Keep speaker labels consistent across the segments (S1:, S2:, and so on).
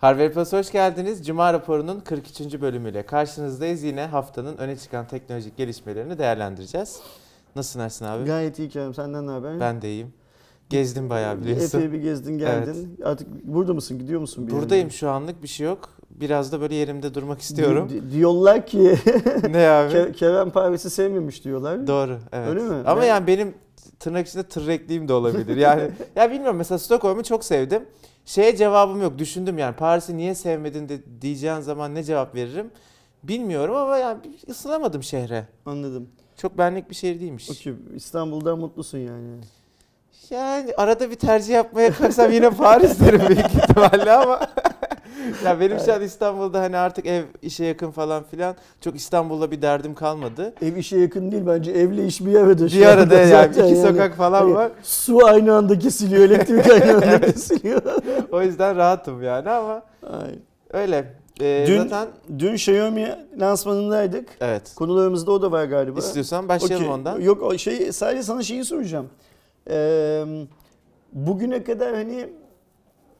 S1: Harvard Plus hoş geldiniz. Cuma raporunun 42. bölümüyle karşınızdayız. Yine haftanın öne çıkan teknolojik gelişmelerini değerlendireceğiz. Nasılsın Ersin abi?
S2: Gayet iyi Kerem. Senden ne haber?
S1: Ben de iyiyim. Gezdim bayağı biliyorsun.
S2: Epey bir gezdin geldin. Artık burada mısın? Gidiyor musun? Bir
S1: Buradayım
S2: yerine?
S1: şu anlık bir şey yok. Biraz da böyle yerimde durmak istiyorum.
S2: Di- di- diyorlar ki
S1: ne abi?
S2: Ke- Kerem Paris'i sevmemiş diyorlar.
S1: Doğru evet.
S2: Öyle mi?
S1: Ama
S2: Ben-
S1: yani benim tırnak içinde tırrekliğim de olabilir. Yani ya bilmiyorum mesela Stockholm'u çok sevdim. Şeye cevabım yok. Düşündüm yani Paris'i niye sevmedin de diyeceğin zaman ne cevap veririm? Bilmiyorum ama yani ısınamadım şehre.
S2: Anladım.
S1: Çok benlik bir şehir değilmiş.
S2: Okey. İstanbul'dan mutlusun yani.
S1: Yani arada bir tercih yapmaya kalksam yine Paris derim büyük ihtimalle ama ya benim şu an İstanbul'da hani artık ev işe yakın falan filan çok İstanbul'da bir derdim kalmadı.
S2: Ev işe yakın değil bence. Evle iş bir arada.
S1: Bir arada yani iki sokak falan
S2: Hani
S1: var.
S2: Su aynı anda kesiliyor. Elektrik aynı anda kesiliyor.
S1: O yüzden rahatım yani ama
S2: Ay.
S1: öyle. Ee,
S2: Dün-
S1: zaten
S2: Dün Xiaomi lansmanındaydık.
S1: evet.
S2: Konularımızda o da var galiba.
S1: İstiyorsan başlayalım
S2: Okey.
S1: ondan.
S2: Yok şey sadece sana şeyi soracağım. Ee, bugüne kadar hani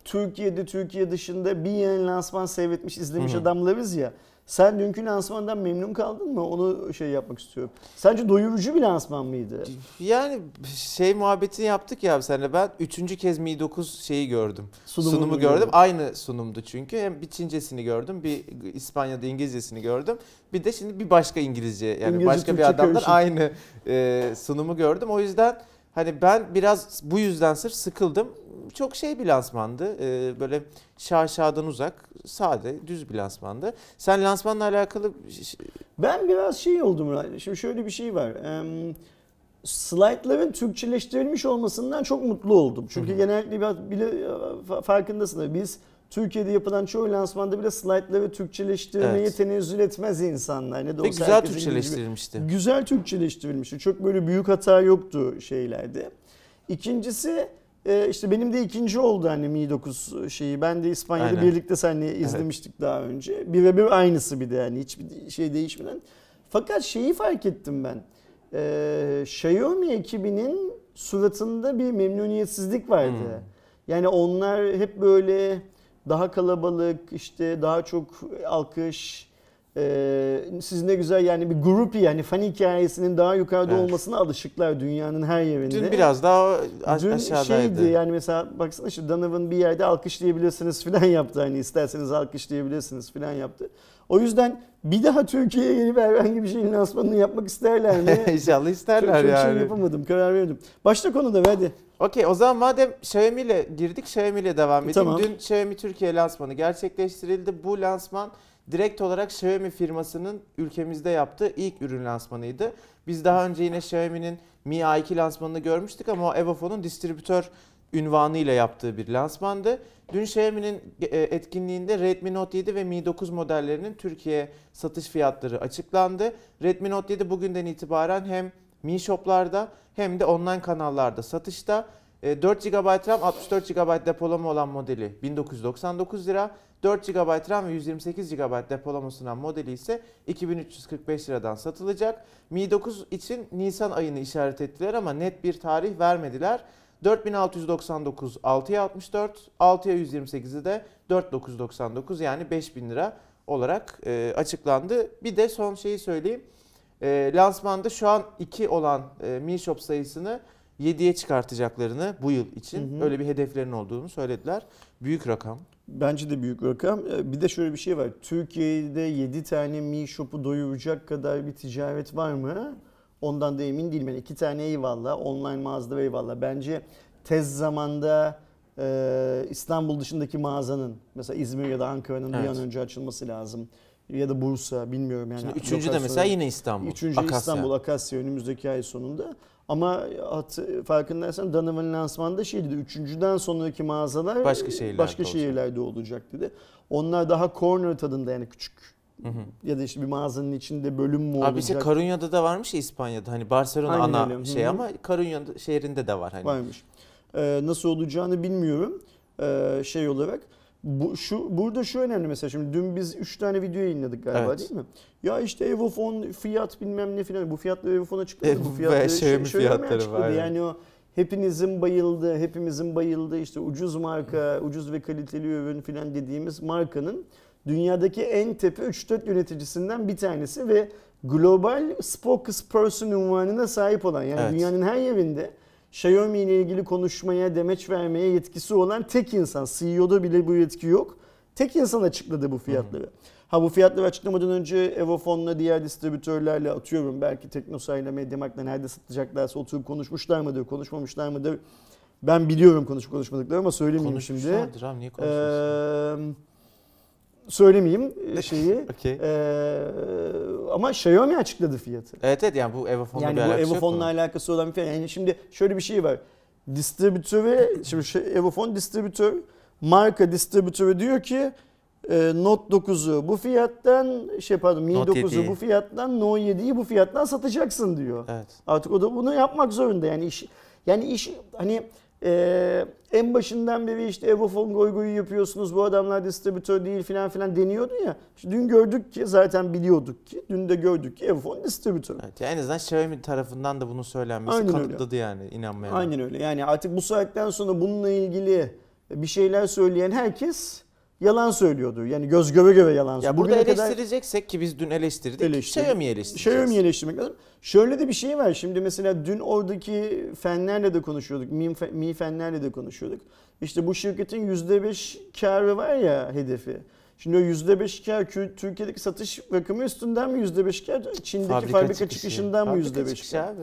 S2: Türkiye'de Türkiye dışında bir yeni lansman seyretmiş izlemiş
S1: Hı hı.
S2: adamlarız ya. Sen dünkü lansmandan memnun kaldın mı? Onu şey yapmak istiyorum. Sence doyurucu bir lansman mıydı?
S1: Yani şey muhabbetini yaptık ya abi senle ben üçüncü kez Mi 9 şeyi gördüm.
S2: Sunumunu
S1: Sunumu
S2: gördüm.
S1: gördüm. Aynı sunumdu çünkü. Hem bir Çincesini gördüm, bir İspanya'da İngilizcesini gördüm. Bir de şimdi bir başka İngilizce yani
S2: İngilizce,
S1: başka bir
S2: Türkçe
S1: adamdan
S2: karışık.
S1: aynı e, sunumu gördüm. O yüzden hani ben biraz bu yüzden sırf sıkıldım. Çok şey bir lansmandı. E, böyle şaşadan uzak, sade, düz bir lansmandı. Sen lansmanla alakalı
S2: Ben biraz şey oldum. Şimdi şöyle bir şey var. Em, Slaytların Türkçeleştirilmiş olmasından çok mutlu oldum. Çünkü
S1: Hı hı.
S2: genellikle biraz bile fa- farkındasın. Biz Türkiye'de yapılan çoğu lansmanda bile slaytları Türkçeleştirmeye
S1: Evet.
S2: tenezzül etmez insanlar. Ne de
S1: ve güzel
S2: bildiği gibi.
S1: Türkçeleştirilmişti.
S2: Güzel Türkçeleştirilmişti. Çok böyle büyük hata yoktu şeylerde. İkincisi e, işte benim de ikinci oldu hani Mi 9 şeyi. Ben de İspanya'da
S1: Aynen.
S2: birlikte seninle izlemiştik daha önce. Birebir aynısı bir de yani hiçbir şey değişmeden. Fakat şeyi fark ettim ben. Ee, Xiaomi ekibinin suratında bir memnuniyetsizlik vardı.
S1: Hmm.
S2: Yani onlar hep böyle daha kalabalık, işte daha çok alkış, ee, siz ne güzel yani bir grup yani fan hikayesinin daha yukarıda
S1: Evet.
S2: olmasına alışıklar dünyanın her yerinde.
S1: Dün biraz daha aş-
S2: Dün
S1: aşağıdaydı.
S2: şeydi yani mesela baksana işte Donovan bir yerde alkışlayabilirsiniz filan yaptı. Hani isterseniz alkışlayabilirsiniz filan yaptı. O yüzden bir daha Türkiye'ye gelip herhangi bir şeyin lansmanını yapmak isterler mi?
S1: İnşallah
S2: çok
S1: isterler
S2: çok şey
S1: yani.
S2: yapamadım karar verdim. Başta konuda hadi.
S1: Okey o zaman madem Xiaomi ile girdik Xiaomi ile devam edelim.
S2: Tamam.
S1: Dün Xiaomi Türkiye lansmanı gerçekleştirildi. Bu lansman direkt olarak Xiaomi firmasının ülkemizde yaptığı ilk ürün lansmanıydı. Biz daha önce yine Xiaomi'nin Mi A2 lansmanını görmüştük ama o Evofon'un distribütör ünvanıyla yaptığı bir lansmandı. Dün Xiaomi'nin e, etkinliğinde Redmi Note 7 ve Mi 9 modellerinin Türkiye satış fiyatları açıklandı. Redmi Note 7 bugünden itibaren hem Mi Shop'larda hem de online kanallarda satışta. E, 4 GB RAM 64 GB depolama olan modeli 1999 lira. 4 GB RAM ve 128 GB depolama sunan modeli ise 2345 liradan satılacak. Mi 9 için Nisan ayını işaret ettiler ama net bir tarih vermediler. 4699 6'ya 64, 6'ya 128'i de 4999 yani 5000 lira olarak e, açıklandı. Bir de son şeyi söyleyeyim. E, lansmanda şu an 2 olan e, Mi Shop sayısını 7'ye çıkartacaklarını bu yıl için
S2: Hı hı.
S1: öyle bir hedeflerin olduğunu söylediler. Büyük rakam.
S2: Bence de büyük rakam. Ee, Bir de şöyle bir şey var. Türkiye'de 7 tane Mi Shop'u doyuracak kadar bir ticaret var mı? Ondan da emin değilim. Yani iki tane eyvallah. Online mağazada eyvallah. Bence tez zamanda e, İstanbul dışındaki mağazanın mesela İzmir ya da Ankara'nın bir
S1: Evet.
S2: an önce açılması lazım. Ya da Bursa bilmiyorum yani.
S1: Şimdi üçüncü de mesela yine İstanbul.
S2: Üçüncü
S1: Akasya.
S2: İstanbul Akasya önümüzdeki ay sonunda. Ama hat, farkındaysan Donovan lansmanında şey dedi. Üçüncüden sonraki mağazalar
S1: Başka şehirlerde
S2: başka
S1: olacak.
S2: şehirlerde olacak dedi. Onlar daha corner tadında yani küçük
S1: Hı hı.
S2: ya da işte bir mağazanın içinde bölüm mü
S1: Abi işte
S2: olacak
S1: Karunya'da da varmış ya İspanya'da. Hani Barcelona
S2: Aynen
S1: ana
S2: öyle. Hı
S1: şey
S2: hı.
S1: ama Karunya şehrinde de var hani.
S2: varmış. Ee, nasıl olacağını bilmiyorum ee, şey olarak. Bu, şu burada şu önemli mesela şimdi dün biz 3 tane video yayınladık galiba
S1: Evet.
S2: değil mi? Ya işte Evofon fiyat bilmem ne filan bu fiyatları Evofon açıkladı.
S1: E,
S2: bu fiyatları
S1: Xiaomi
S2: Xiaomi
S1: fiyatları
S2: açıkladı.
S1: var,
S2: Yani o hepinizin bayıldığı, hepimizin bayıldığı işte ucuz marka, ucuz ve kaliteli ürün filan dediğimiz markanın dünyadaki en tepe 3-4 yöneticisinden bir tanesi ve global spokesperson unvanına sahip olan yani
S1: Evet.
S2: dünyanın her yerinde Xiaomi ile ilgili konuşmaya, demeç vermeye yetkisi olan tek insan. CEO'da bile bu yetki yok. Tek insan açıkladı bu fiyatları. Ha bu fiyatları açıklamadan önce Evofon'la diğer distribütörlerle atıyorum. Belki Teknosa'yla, Mediamarkt'la nerede satacaklarsa oturup konuşmuşlar mıdır, konuşmamışlar mıdır? Ben biliyorum konuşup konuşmadıkları ama söylemeyeyim şimdi.
S1: Konuşmuşlardır abi niye konuşuyorsun?
S2: Ee, söylemeyeyim şeyi.
S1: Okey.
S2: Ee, ama Xiaomi açıkladı fiyatı.
S1: Evet evet yani bu Evofon'la
S2: Yani
S1: bir
S2: bu
S1: alakası
S2: Evofon'la
S1: bunun.
S2: alakası olan bir fiyat. Yani şimdi şöyle bir şey var. Distribütörü, şimdi şey, Evofon distribütör, marka distribütörü diyor ki e, Note 9'u bu fiyattan, şey pardon Mi
S1: Note
S2: 9'u
S1: 7'yi.
S2: bu fiyattan, Note 7'yi bu fiyattan satacaksın diyor.
S1: Evet.
S2: Artık o da bunu yapmak zorunda. Yani iş yani iş hani e, en başından beri işte Evofon goy goyu yapıyorsunuz bu adamlar distribütör değil filan filan deniyordu ya. İşte dün gördük ki zaten biliyorduk ki dün de gördük ki Evofon distribütör.
S1: Evet, yani en azından Xiaomi tarafından da bunun söylenmesi
S2: Aynen öyle.
S1: kanıtladı yani inanmayan.
S2: Aynen öyle. Yani artık bu saatten sonra bununla ilgili bir şeyler söyleyen herkes yalan söylüyordu. Yani göz göre göre yalan
S1: Ya
S2: söylüyor.
S1: burada
S2: Bugüne kadar
S1: eleştireceksek ki biz dün eleştirdik.
S2: Eleştirdik.
S1: Xiaomi eleştireceğiz.
S2: Xiaomi eleştirmek lazım. Şöyle de bir şey var. Şimdi mesela dün oradaki fenlerle de konuşuyorduk. Mi, mi fenlerle de konuşuyorduk. İşte bu şirketin %5 karı var ya hedefi. Şimdi o %5 kar Türkiye'deki satış rakamı üstünden mi %5 kar? Çin'deki fabrika, çıkışından mı
S1: Fabrika
S2: %5
S1: çıkışı
S2: kar?
S1: abi.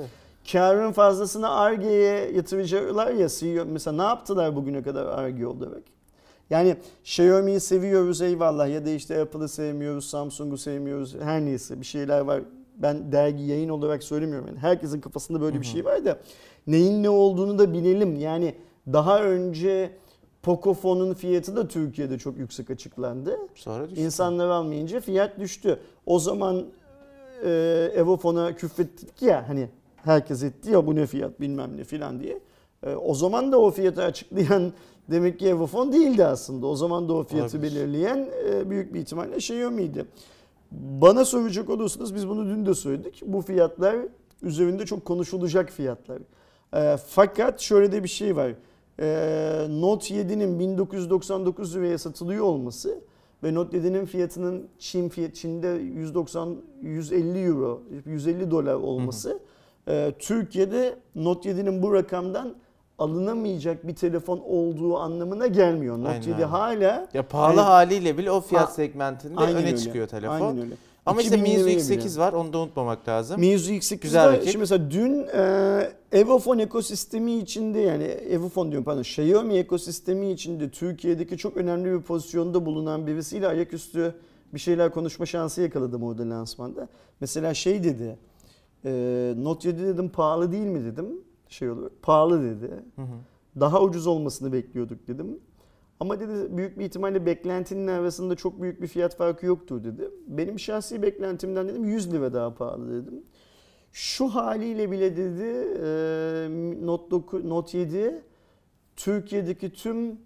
S2: Karın fazlasını Ar-Ge'ye yatıracaklar ya CEO. Mesela ne yaptılar bugüne kadar Ar-Ge olarak? Yani Xiaomi'yi seviyoruz eyvallah ya da işte Apple'ı sevmiyoruz, Samsung'u sevmiyoruz her neyse bir şeyler var. Ben dergi yayın olarak söylemiyorum. Yani herkesin kafasında böyle bir şey var da neyin ne olduğunu da bilelim. Yani daha önce Pocofone'un fiyatı da Türkiye'de çok yüksek açıklandı.
S1: Sonra düştü.
S2: İnsanlar almayınca fiyat düştü. O zaman e, Evofon'a küfrettik ya hani herkes etti ya bu ne fiyat bilmem ne filan diye. E, o zaman da o fiyatı açıklayan demek ki Evofon değildi aslında. O zaman da o fiyatı
S1: Olabilir.
S2: belirleyen e, büyük bir ihtimalle Xiaomi'ydi. Bana soracak olursanız biz bunu dün de söyledik. Bu fiyatlar üzerinde çok konuşulacak fiyatlar. E, fakat şöyle de bir şey var. E, Note 7'nin 1999 liraya satılıyor olması ve Note 7'nin fiyatının Çin fiyat Çin'de 190 150 euro 150 dolar olması e, Türkiye'de Note 7'nin bu rakamdan alınamayacak bir telefon olduğu anlamına gelmiyor. Note
S1: Aynen
S2: 7
S1: öyle.
S2: hala
S1: Ya pahalı
S2: Yani-
S1: haliyle bile o fiyat
S2: Ha,
S1: segmentinde öne
S2: öyle.
S1: çıkıyor telefon.
S2: Aynen öyle.
S1: Ama işte
S2: 2000
S1: Meizu
S2: liraya
S1: X8 var onu da unutmamak lazım.
S2: Meizu X8
S1: Güzel rakip.
S2: Şimdi mesela dün e, Evofon ekosistemi içinde yani Evofon diyorum pardon Xiaomi ekosistemi içinde Türkiye'deki çok önemli bir pozisyonda bulunan birisiyle ayaküstü bir şeyler konuşma şansı yakaladım orada lansmanda. Mesela şey dedi e, Note 7 dedim pahalı değil mi dedim şey olur pahalı dedi.
S1: Hı hı.
S2: Daha ucuz olmasını bekliyorduk dedim. Ama dedi büyük bir ihtimalle beklentinin arasında çok büyük bir fiyat farkı yoktur dedi. Benim şahsi beklentimden dedim 100 lira daha pahalı dedim. Şu haliyle bile dedi Note, 9, Note 7 Türkiye'deki tüm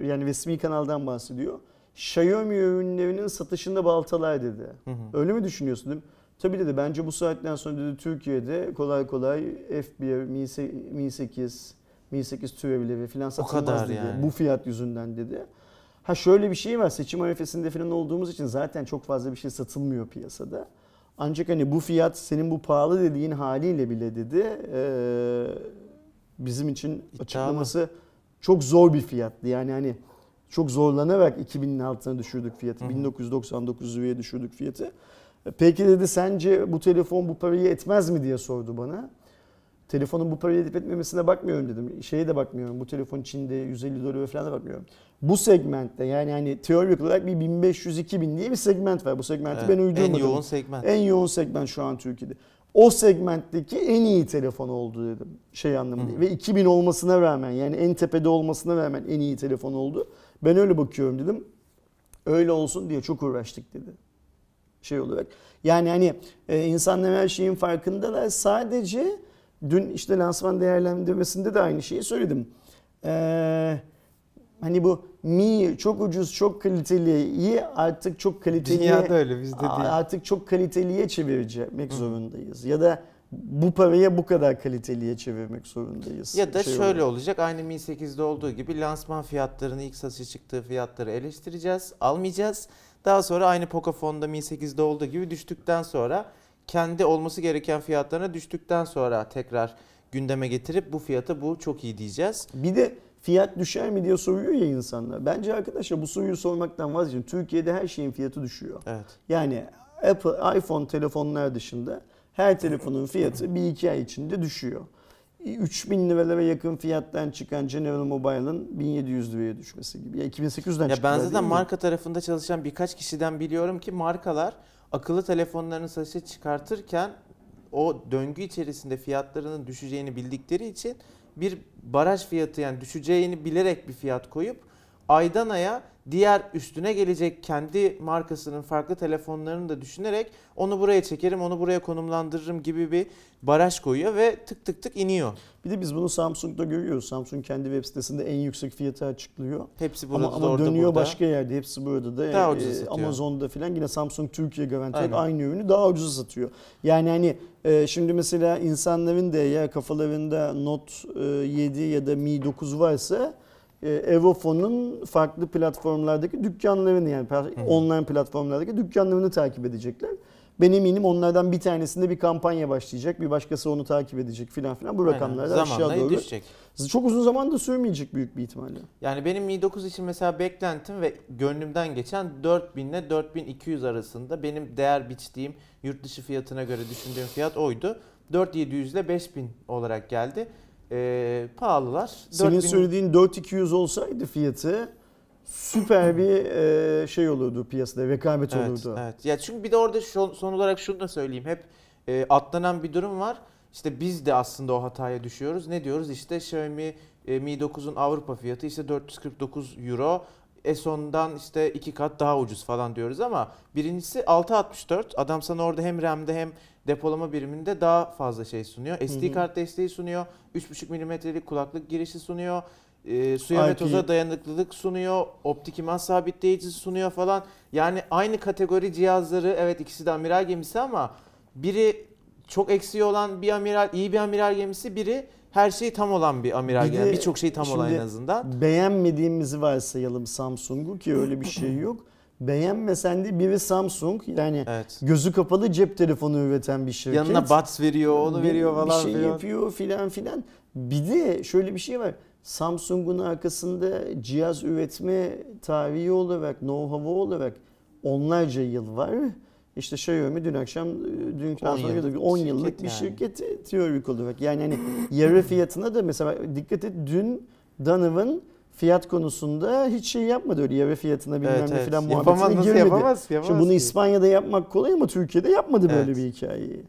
S2: yani resmi kanaldan bahsediyor. Xiaomi ürünlerinin satışında baltalar dedi.
S1: Hı hı.
S2: Öyle mi düşünüyorsun dedim. Tabii dedi bence bu saatten sonra dedi Türkiye'de kolay kolay F1, Mi, se- Mi 8, Mi 8 türevleri falan satılmaz dedi.
S1: yani.
S2: Bu fiyat yüzünden dedi. Ha şöyle bir şey var seçim arifesinde falan olduğumuz için zaten çok fazla bir şey satılmıyor piyasada. Ancak hani bu fiyat senin bu pahalı dediğin haliyle bile dedi eee, bizim için açıklaması çok zor bir fiyattı. Yani hani çok zorlanarak 2000'in altına düşürdük fiyatı.
S1: Hı hı.
S2: 1999 liraya düşürdük fiyatı. Peki dedi sence bu telefon bu parayı etmez mi diye sordu bana. Telefonun bu parayı edip etmemesine bakmıyorum dedim. Şeye de bakmıyorum. Bu telefon Çin'de 150 dolara falan da bakmıyorum. Bu segmentte yani hani teorik olarak bir 1500-2000 diye bir segment var. Bu segmenti
S1: Evet,
S2: ben uydurmadım.
S1: En yoğun segment.
S2: En yoğun segment şu an Türkiye'de. O segmentteki en iyi telefon oldu dedim. Şey anlamında.
S1: Hı.
S2: Ve 2000 olmasına rağmen yani en tepede olmasına rağmen en iyi telefon oldu. Ben öyle bakıyorum dedim. Öyle olsun diye çok uğraştık dedi. Şey olarak. Yani hani e, insanlar her şeyin farkındalar. Sadece dün işte lansman değerlendirmesinde de aynı şeyi söyledim. Eee hani bu Mi çok ucuz, çok kaliteliyi artık çok kaliteli
S1: Dünyada öyle bizde değil.
S2: artık çok kaliteliye çevirmek zorundayız. Ya da bu paraya bu kadar kaliteliye çevirmek zorundayız.
S1: Ya da
S2: Şey
S1: şöyle
S2: olarak.
S1: olacak. Aynı Mi 8'de olduğu gibi lansman fiyatlarını ilk satışa çıktığı fiyatları eleştireceğiz, almayacağız. Daha sonra aynı Pocofone'da Mi 8'de olduğu gibi düştükten sonra kendi olması gereken fiyatlarına düştükten sonra tekrar gündeme getirip bu fiyata bu çok iyi diyeceğiz.
S2: Bir de fiyat düşer mi diye soruyor ya insanlar. Bence arkadaşlar bu soruyu sormaktan vazgeçin. Türkiye'de her şeyin fiyatı düşüyor.
S1: Evet.
S2: Yani Apple, iPhone telefonlar dışında her telefonun fiyatı bir iki ay içinde düşüyor. 3000 liralara yakın fiyattan çıkan General Mobile'ın 1700 liraya düşmesi gibi. Ya 2800'den
S1: Ya ben zaten
S2: mi?
S1: marka tarafında çalışan birkaç kişiden biliyorum ki markalar akıllı telefonlarını satışa çıkartırken o döngü içerisinde fiyatlarının düşeceğini bildikleri için bir baraj fiyatı yani düşeceğini bilerek bir fiyat koyup aydan aya diğer üstüne gelecek kendi markasının farklı telefonlarını da düşünerek onu buraya çekerim, onu buraya konumlandırırım gibi bir baraj koyuyor ve tık tık tık iniyor.
S2: Bir de biz bunu Samsung'da görüyoruz. Samsung kendi web sitesinde en yüksek fiyatı açıklıyor.
S1: Hepsi burada
S2: Ama, ama
S1: orada
S2: dönüyor
S1: burada.
S2: başka yerde. Hepsi burada da.
S1: Daha
S2: e,
S1: satıyor.
S2: Amazon'da falan yine Samsung Türkiye garanti
S1: Aynen.
S2: aynı ürünü daha ucuza satıyor. Yani hani e, şimdi mesela insanların da ya kafalarında Note e, 7 ya da Mi 9 varsa e, Evofon'un farklı platformlardaki dükkanlarını yani
S1: Hı
S2: online platformlardaki dükkanlarını takip edecekler. Ben eminim onlardan bir tanesinde bir kampanya başlayacak. Bir başkası onu takip edecek filan filan. Bu
S1: Aynen.
S2: rakamlar da aşağı doğru.
S1: düşecek.
S2: Çok uzun zaman da sürmeyecek büyük bir ihtimalle.
S1: Yani benim Mi 9 için mesela beklentim ve gönlümden geçen 4000 ile 4200 arasında benim değer biçtiğim yurt dışı fiyatına göre düşündüğüm fiyat oydu. 4700 ile 5000 olarak geldi. Ee, pahalılar.
S2: Senin
S1: 4000
S2: söylediğin 4200 olsaydı fiyatı süper bir e, şey olurdu piyasada, rekabet
S1: Evet,
S2: olurdu.
S1: evet. Ya çünkü bir de orada şu- son olarak şunu da söyleyeyim. Hep e, atlanan bir durum var. İşte biz de aslında o hataya düşüyoruz. Ne diyoruz? İşte Xiaomi e, Mi 9'un Avrupa fiyatı işte 449 euro. S10'dan işte iki kat daha ucuz falan diyoruz ama birincisi 664. Adam sana orada hem RAM'de hem depolama biriminde daha fazla şey sunuyor. SD
S2: hı.
S1: kart desteği sunuyor. 3.5 milimetrelik kulaklık girişi sunuyor. E, suya ve
S2: IP.
S1: toza dayanıklılık sunuyor. Optik imaj sabitleyici sunuyor falan. Yani aynı kategori cihazları evet ikisi de amiral gemisi ama biri çok eksiği olan bir amiral, iyi bir amiral gemisi, biri her şeyi tam olan bir amiral
S2: Bir
S1: gemisi. Birçok şeyi tam olan en azından.
S2: Beğenmediğimizi varsayalım Samsung'u ki öyle bir şey yok. Beğenmesen de biri Samsung yani
S1: Evet.
S2: gözü kapalı cep telefonu üreten bir şirket.
S1: Yanına Buds veriyor, onu
S2: Bir-
S1: veriyor falan
S2: Bir şey
S1: filan.
S2: yapıyor filan filan. Bir de şöyle bir şey var. Samsung'un arkasında cihaz üretme tarihi olarak, know-how olarak onlarca yıl var. İşte Xiaomi dün akşam, dün
S1: 10
S2: sonra
S1: yıllık
S2: da 10
S1: bir
S2: yıllık bir
S1: yani.
S2: şirket e, teorik olarak. Yani hani yarı fiyatına da mesela dikkat et dün Donovan fiyat konusunda hiç şey yapmadı öyle yarı fiyatına bilmem
S1: Evet,
S2: ne
S1: evet. Yapamaz
S2: muhabbetine
S1: nasıl
S2: girmedi.
S1: yapamaz? yapamaz
S2: Şimdi bunu
S1: ki.
S2: İspanya'da yapmak kolay ama Türkiye'de yapmadı böyle
S1: Evet.
S2: bir hikayeyi.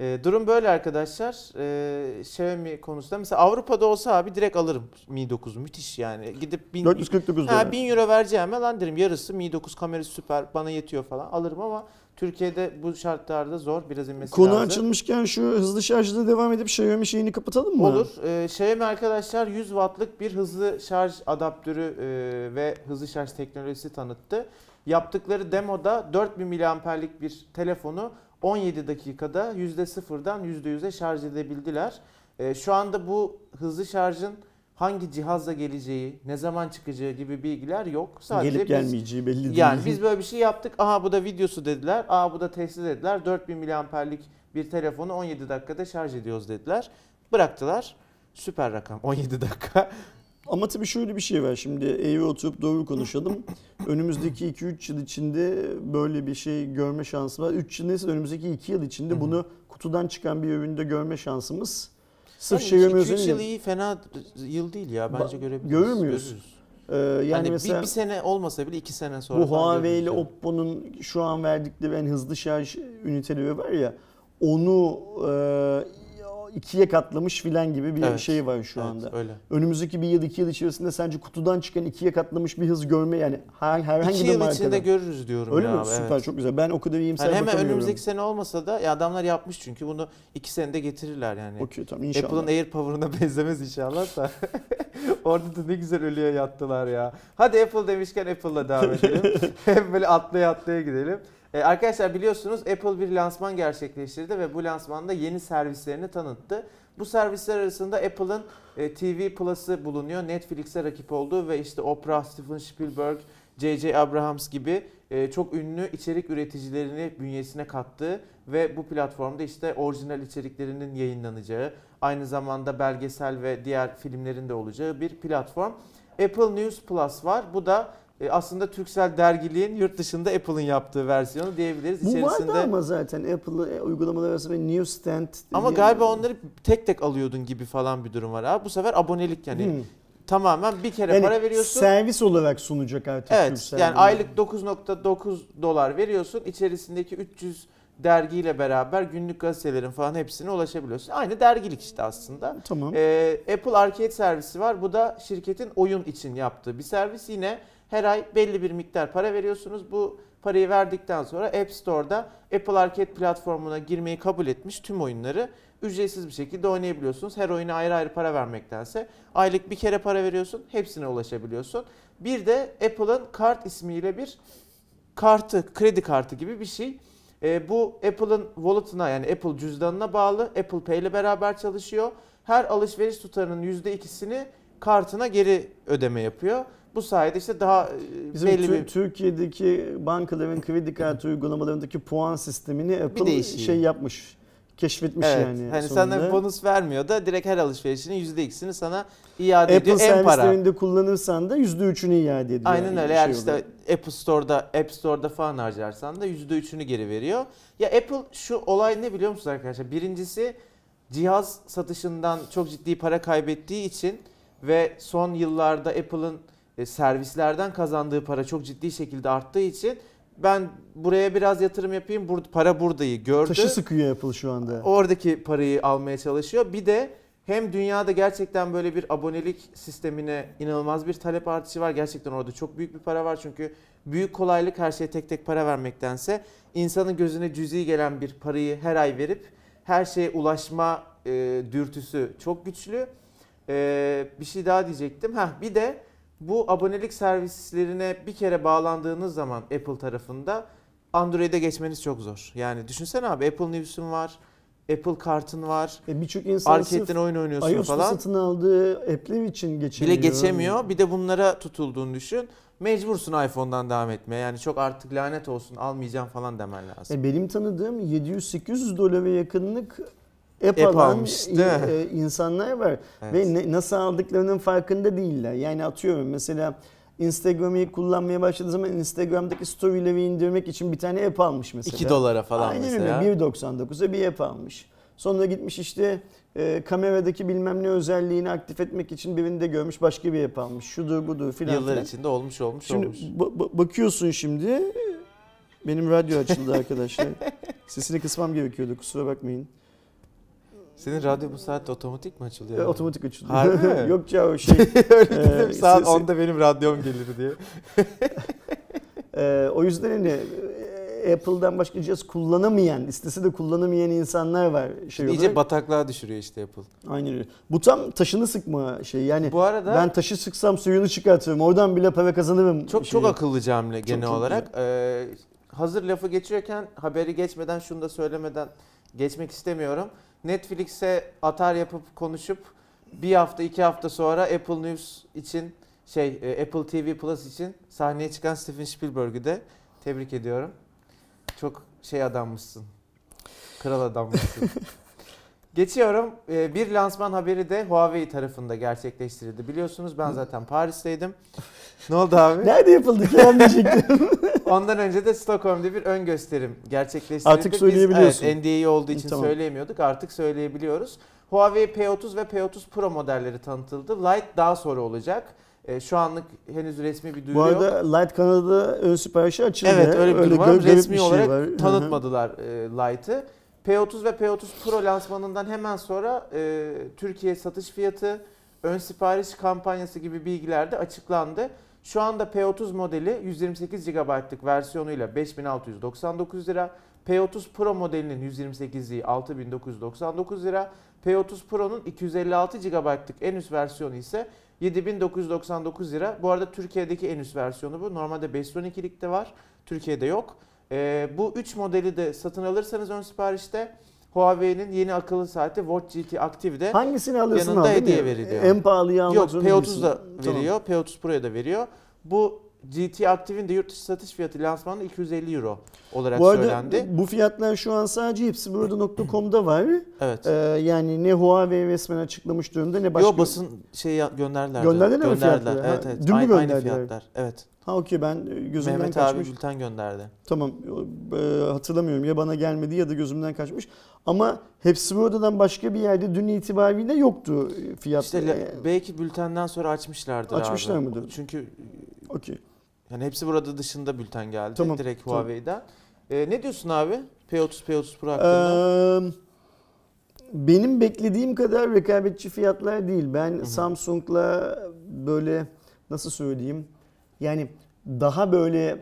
S1: Ee, durum böyle arkadaşlar. Ee, Xiaomi konusunda mesela Avrupa'da olsa abi direkt alırım Mi 9 müthiş yani. Gidip bin,
S2: 449 dolar.
S1: ha, 1000 euro vereceğim lan derim yarısı Mi 9 kamerası süper bana yetiyor falan alırım ama Türkiye'de bu şartlarda zor biraz inmesi
S2: Konu
S1: lazım.
S2: açılmışken şu hızlı şarjda devam edip Xiaomi şeyini kapatalım mı?
S1: Olur. Ee, Xiaomi arkadaşlar 100 wattlık bir hızlı şarj adaptörü e, ve hızlı şarj teknolojisi tanıttı. Yaptıkları demoda 4000 miliamperlik bir telefonu 17 dakikada %0'dan %100'e şarj edebildiler. Ee, şu anda bu hızlı şarjın hangi cihazla geleceği, ne zaman çıkacağı gibi bilgiler yok. Sadece
S2: Gelip gelmeyeceği belli değil.
S1: yani biz böyle bir şey yaptık. Aha bu da videosu dediler. Aa bu da testi dediler. 4000 miliamperlik bir telefonu 17 dakikada şarj ediyoruz dediler. Bıraktılar. Süper rakam 17 dakika.
S2: Ama tabii şöyle bir şey var. Şimdi eğri oturup doğru konuşalım. Önümüzdeki 2-3 yıl içinde böyle bir şey görme şansı var. 3 yıl neyse önümüzdeki 2 yıl içinde bunu kutudan çıkan bir üründe görme şansımız sırf
S1: Yani
S2: Xiaomi
S1: 2-3
S2: özelinde.
S1: yıl iyi fena yıl değil ya. Bence
S2: Ba-
S1: görebiliriz.
S2: görür müyüz?
S1: Görürüz.
S2: Ee, yani
S1: hani
S2: mesela
S1: bir, bir sene olmasa bile 2 sene sonra
S2: bu Huawei ile. Oppo'nun şu an verdikleri en hızlı şarj üniteleri var ya onu e, ikiye katlamış filan gibi bir
S1: Evet,
S2: şey var şu
S1: Evet,
S2: anda.
S1: öyle.
S2: Önümüzdeki bir yıl iki yıl içerisinde sence kutudan çıkan ikiye katlamış bir hız görme yani her, herhangi
S1: 2
S2: bir
S1: yıl
S2: markada.
S1: içinde görürüz diyorum
S2: Öyle
S1: ya.
S2: mi?
S1: abi,
S2: Süper
S1: evet.
S2: çok güzel. Ben o kadar iyimser
S1: Yani hemen önümüzdeki sene olmasa da ya adamlar yapmış çünkü bunu 2 senede getirirler yani.
S2: Okey tamam inşallah.
S1: Apple'ın AirPower'ına benzemez inşallah da. Orada da ne güzel ölüye yattılar ya. Hadi Apple demişken Apple'la devam edelim. Hep böyle atlaya atlaya gidelim. Ee, arkadaşlar biliyorsunuz Apple bir lansman gerçekleştirdi ve bu lansmanda yeni servislerini tanıttı. Bu servisler arasında Apple'ın e, TV Plus'ı bulunuyor. Netflix'e rakip olduğu ve işte Oprah, Steven Spielberg, J.J. Abrams gibi e, çok ünlü içerik üreticilerini bünyesine kattığı ve bu platformda işte orijinal içeriklerinin yayınlanacağı, aynı zamanda belgesel ve diğer filmlerin de olacağı bir platform. Apple News Plus var. Bu da e, aslında Türksel dergiliğin yurt dışında Apple'ın yaptığı versiyonu diyebiliriz.
S2: Bu
S1: İçerisinde...
S2: vardı ama zaten Apple e, uygulamaları arasında bir newsstand.
S1: Ama
S2: diye-
S1: galiba onları tek tek alıyordun gibi falan bir durum var. Abi bu sefer abonelik yani
S2: Hmm.
S1: tamamen bir kere
S2: Yani
S1: para veriyorsun.
S2: Servis olarak sunacak artık
S1: Evet yani aylık 9.9 dolar veriyorsun. İçerisindeki 300 dergiyle beraber günlük gazetelerin falan hepsine ulaşabiliyorsun. Aynı dergilik işte aslında.
S2: Tamam.
S1: Ee, Apple Arcade servisi var. Bu da şirketin oyun için yaptığı bir servis. Yine her ay belli bir miktar para veriyorsunuz. Bu parayı verdikten sonra App Store'da Apple Arcade platformuna girmeyi kabul etmiş tüm oyunları ücretsiz bir şekilde oynayabiliyorsunuz. Her oyuna ayrı ayrı para vermektense aylık bir kere para veriyorsun, hepsine ulaşabiliyorsun. Bir de Apple'ın kart ismiyle bir kartı, kredi kartı gibi bir şey. Ee, bu Apple'ın wallet'ına yani Apple cüzdanına bağlı. Apple Pay ile beraber çalışıyor. Her alışveriş tutarının %2'sini kartına geri ödeme yapıyor. Bu sayede işte daha e,
S2: Bizim
S1: belli
S2: Tür-
S1: bir
S2: Türkiye'deki bankaların kredi kartı uygulamalarındaki puan sistemini Apple
S1: değişiği.
S2: şey yapmış. Keşfetmiş
S1: evet,
S2: yani.
S1: hani
S2: sonunda.
S1: sana bonus vermiyor da direkt her alışverişinin %2'sini sana iade
S2: Apple
S1: ediyor para.
S2: servislerinde kullanırsan da %3'ünü iade ediyor.
S1: Aynen
S2: yani
S1: öyle.
S2: bir
S1: Eğer
S2: şey
S1: işte
S2: olarak.
S1: Apple Store'da, App Store'da falan harcarsan da %3'ünü geri veriyor. Ya Apple şu olay ne biliyor musunuz arkadaşlar? Birincisi cihaz satışından çok ciddi para kaybettiği için ve son yıllarda Apple'ın servislerden kazandığı para çok ciddi şekilde arttığı için ben buraya biraz yatırım yapayım. Bur para buradayı gördü.
S2: Taşı sıkıyor Apple şu anda.
S1: Oradaki parayı almaya çalışıyor. Bir de hem dünyada gerçekten böyle bir abonelik sistemine inanılmaz bir talep artışı var. Gerçekten orada çok büyük bir para var. Çünkü büyük kolaylık her şeye tek tek para vermektense insanın gözüne cüzi gelen bir parayı her ay verip her şeye ulaşma e, dürtüsü çok güçlü. E, bir şey daha diyecektim. Heh, bir de bu abonelik servislerine bir kere bağlandığınız zaman Apple tarafında Android'e geçmeniz çok zor. Yani düşünsene abi Apple News'un var, Apple kartın var,
S2: E, Birçok insan
S1: Arcade'den oyun oynuyorsun
S2: iOS'ta
S1: falan.
S2: satın aldığı app'ler için geçemiyor.
S1: Bile geçemiyor. Bir de bunlara tutulduğunu düşün. Mecbursun iPhone'dan devam etmeye. Yani çok artık lanet olsun almayacağım falan demen lazım.
S2: E, benim tanıdığım 700-800 dolara yakınlık app,
S1: App
S2: alan
S1: mi?
S2: e, insanlar var.
S1: Evet.
S2: Ve ne- nasıl aldıklarının farkında değiller. Yani atıyorum mesela Instagram'ı kullanmaya başladığı zaman Instagram'daki storyleri indirmek için bir tane app almış mesela.
S1: 2 dolara falan
S2: Aynen
S1: mesela.
S2: öyle 1.99'a bir app almış. Sonra gitmiş işte e, kameradaki bilmem ne özelliğini aktif etmek için birinde görmüş başka bir app almış. Şudur budur filan
S1: Yıllar
S2: filan.
S1: içinde olmuş olmuş
S2: Şimdi
S1: olmuş.
S2: ba- ba- bakıyorsun şimdi benim radyo açıldı arkadaşlar. Sesini kısmam gerekiyordu kusura bakmayın.
S1: Senin radyo bu saatte otomatik mi açılıyor?
S2: E, otomatik açıldı.
S1: Harbi mi?
S2: Yok ya o şey.
S1: Öyle dedim saat
S2: se- se-
S1: 10'da benim radyom gelir diye.
S2: e, o yüzden hani e, Apple'dan başka cihaz kullanamayan, istese de kullanamayan insanlar var şey
S1: İyice
S2: olarak.
S1: bataklığa düşürüyor işte Apple.
S2: Aynen öyle. Bu tam taşını sıkma şey yani.
S1: Bu arada
S2: Ben taşı sıksam suyunu çıkartırım. Oradan bile para kazanırım.
S1: çok
S2: şeyi.
S1: çok akıllıca hamle genel
S2: çok
S1: olarak. Ee, hazır lafı geçiyorken haberi geçmeden şunu da söylemeden geçmek istemiyorum. Netflix'e atar yapıp konuşup bir hafta iki hafta sonra Apple News için şey e, Apple TV Plus için sahneye çıkan Steven Spielberg'ü de tebrik ediyorum. Çok şey adammışsın. Kral adammışsın. Geçiyorum. Ee, Bir lansman haberi de Huawei tarafında gerçekleştirildi. Biliyorsunuz ben zaten Paris'teydim. Ne oldu abi?
S2: Nerede yapıldı ki.
S1: Ondan önce de Stockholm'da bir ön gösterim gerçekleştirildi.
S2: Artık söyleyebiliyorsun.
S1: Biz, evet, NDA olduğu için
S2: Tamam.
S1: söyleyemiyorduk. Artık söyleyebiliyoruz. Huawei P30 ve P30 Pro modelleri tanıtıldı. Lite daha sonra olacak. Ee, şu anlık henüz resmi bir duyuru
S2: Bu
S1: yok.
S2: arada Light Kanada'da ön siparişi açıldı.
S1: Evet öyle bir durum var. Resmi
S2: şey
S1: olarak
S2: var.
S1: Tanıtmadılar e, Lite'ı. P30 ve P30 Pro lansmanından hemen sonra e, Türkiye satış fiyatı, ön sipariş kampanyası gibi bilgiler de açıklandı. Şu anda P30 modeli 128 GB'lık versiyonuyla 5699 lira. P30 Pro modelinin 128'liği 6999 lira. P30 Pro'nun 256 GB'lık en üst versiyonu ise 7999 lira. Bu arada Türkiye'deki en üst versiyonu bu. Normalde 512'lik de var. Türkiye'de yok. Ee, bu 3 modeli de satın alırsanız ön siparişte Huawei'nin yeni akıllı saati Watch GT Active'de
S2: Hangisini alıyorsun
S1: Yanında
S2: al,
S1: hediye veriliyor.
S2: En pahalıyı almak
S1: Yok
S2: zorunda
S1: P30
S2: değilsin.
S1: da
S2: Tamam.
S1: veriyor. P30 Pro'ya da veriyor. Bu GT Active'in de yurt dışı satış fiyatı lansmanında 250 euro olarak
S2: Bu arada
S1: söylendi.
S2: bu fiyatlar şu an sadece hepsiburada.com'da var.
S1: Evet.
S2: Ee, yani ne Huawei resmen açıklamış durumda ne başka.
S1: Yo basın şey gönderdiler.
S2: Gönderdiler mi
S1: Gönderdiler.
S2: fiyatları?
S1: Evet evet.
S2: dün mü
S1: aynı, aynı
S2: gönderdiler?
S1: fiyatlar. Evet.
S2: Ha okey ben e, gözümden
S1: Mehmet
S2: kaçmış.
S1: abi bülten gönderdi.
S2: Tamam e, hatırlamıyorum ya bana gelmedi ya da gözümden kaçmış. Ama hepsi buradan başka bir yerde dün itibariyle yoktu e, fiyat.
S1: İşte la- belki bültenden sonra açmışlardır
S2: Açmışlar
S1: abi.
S2: mıdır?
S1: Çünkü
S2: Okey.
S1: Yani hepsi burada dışında bülten geldi.
S2: Tamam,
S1: Direkt
S2: tamam.
S1: Huawei'den. Ee, ne diyorsun abi? P30 P30 Pro hakkında.
S2: Ee, benim beklediğim kadar rekabetçi fiyatlar değil. Ben
S1: hı.
S2: Samsung'la böyle nasıl söyleyeyim? Yani daha böyle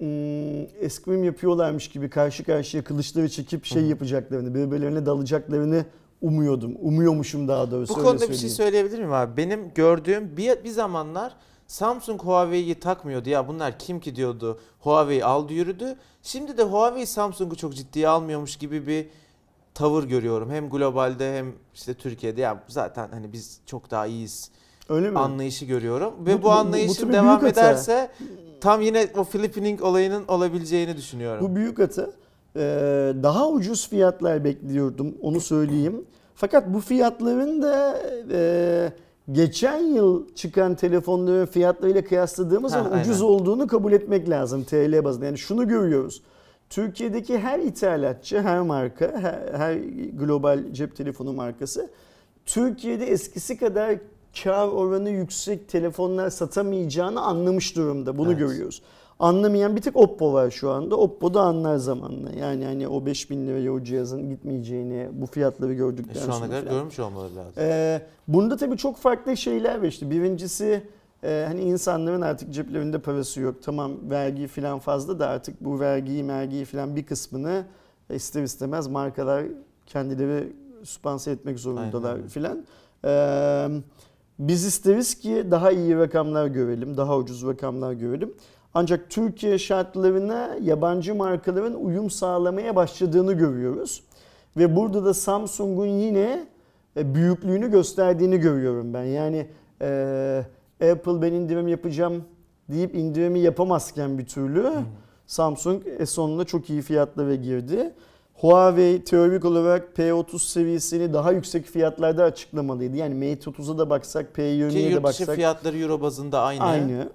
S2: ım, eskrim yapıyorlarmış gibi karşı karşıya kılıçları çekip şey
S1: Hı hı.
S2: yapacaklarını, birbirlerine dalacaklarını umuyordum. Umuyormuşum daha doğrusu.
S1: Bu konuda bir şey söyleyebilir miyim abi? Benim gördüğüm bir, bir zamanlar Samsung Huawei'yi takmıyordu ya bunlar kim ki diyordu. Huawei aldı yürüdü. Şimdi de Huawei Samsung'u çok ciddiye almıyormuş gibi bir tavır görüyorum. Hem globalde hem işte Türkiye'de ya zaten hani biz çok daha iyiyiz
S2: Öyle mi?
S1: anlayışı görüyorum. Ve
S2: bu-
S1: bu,
S2: bu- bu
S1: anlayışın devam
S2: hata.
S1: ederse tam yine o Filipinink olayının olabileceğini düşünüyorum.
S2: Bu büyük hata. Ee, daha ucuz fiyatlar bekliyordum onu söyleyeyim. Fakat bu fiyatların da e, geçen yıl çıkan telefonların fiyatlarıyla kıyasladığımız
S1: Ha,
S2: zaman ucuz olduğunu kabul etmek lazım TL bazında. Yani şunu görüyoruz. Türkiye'deki her ithalatçı, her marka, her, her global cep telefonu markası Türkiye'de eskisi kadar kar oranı yüksek telefonlar satamayacağını anlamış durumda. Bunu
S1: Evet.
S2: görüyoruz. Anlamayan bir tek Oppo var şu anda. Oppo da anlar zamanla. Yani hani o 5000 liraya o cihazın gitmeyeceğini bu fiyatları
S1: E,
S2: gördükten
S1: Şu ana kadar
S2: falan.
S1: görmüş olmaları lazım.
S2: Ee, bunda tabii çok farklı şeyler var işte. Birincisi e, hani insanların artık ceplerinde parası yok. Tamam vergi falan fazla da artık bu vergiyi mergiyi falan bir kısmını ister istemez markalar kendileri süspanse etmek zorundalar
S1: Aynen.
S2: filan. Ee, biz isteriz ki daha iyi rakamlar görelim, daha ucuz rakamlar görelim. Ancak Türkiye şartlarına yabancı markaların uyum sağlamaya başladığını görüyoruz. Ve burada da Samsung'un yine e, büyüklüğünü gösterdiğini görüyorum ben. Yani e, Apple ben indirim yapacağım deyip indirimi yapamazken bir türlü Samsung e, sonunda çok iyi fiyatlara girdi. Huawei teorik olarak P30 seviyesini daha yüksek fiyatlarda açıklamalıydı. Yani Mate 30'a da baksak,
S1: Ki
S2: P20'ye de
S1: yurt dışı
S2: baksak
S1: fiyatları euro bazında aynı.
S2: aynı.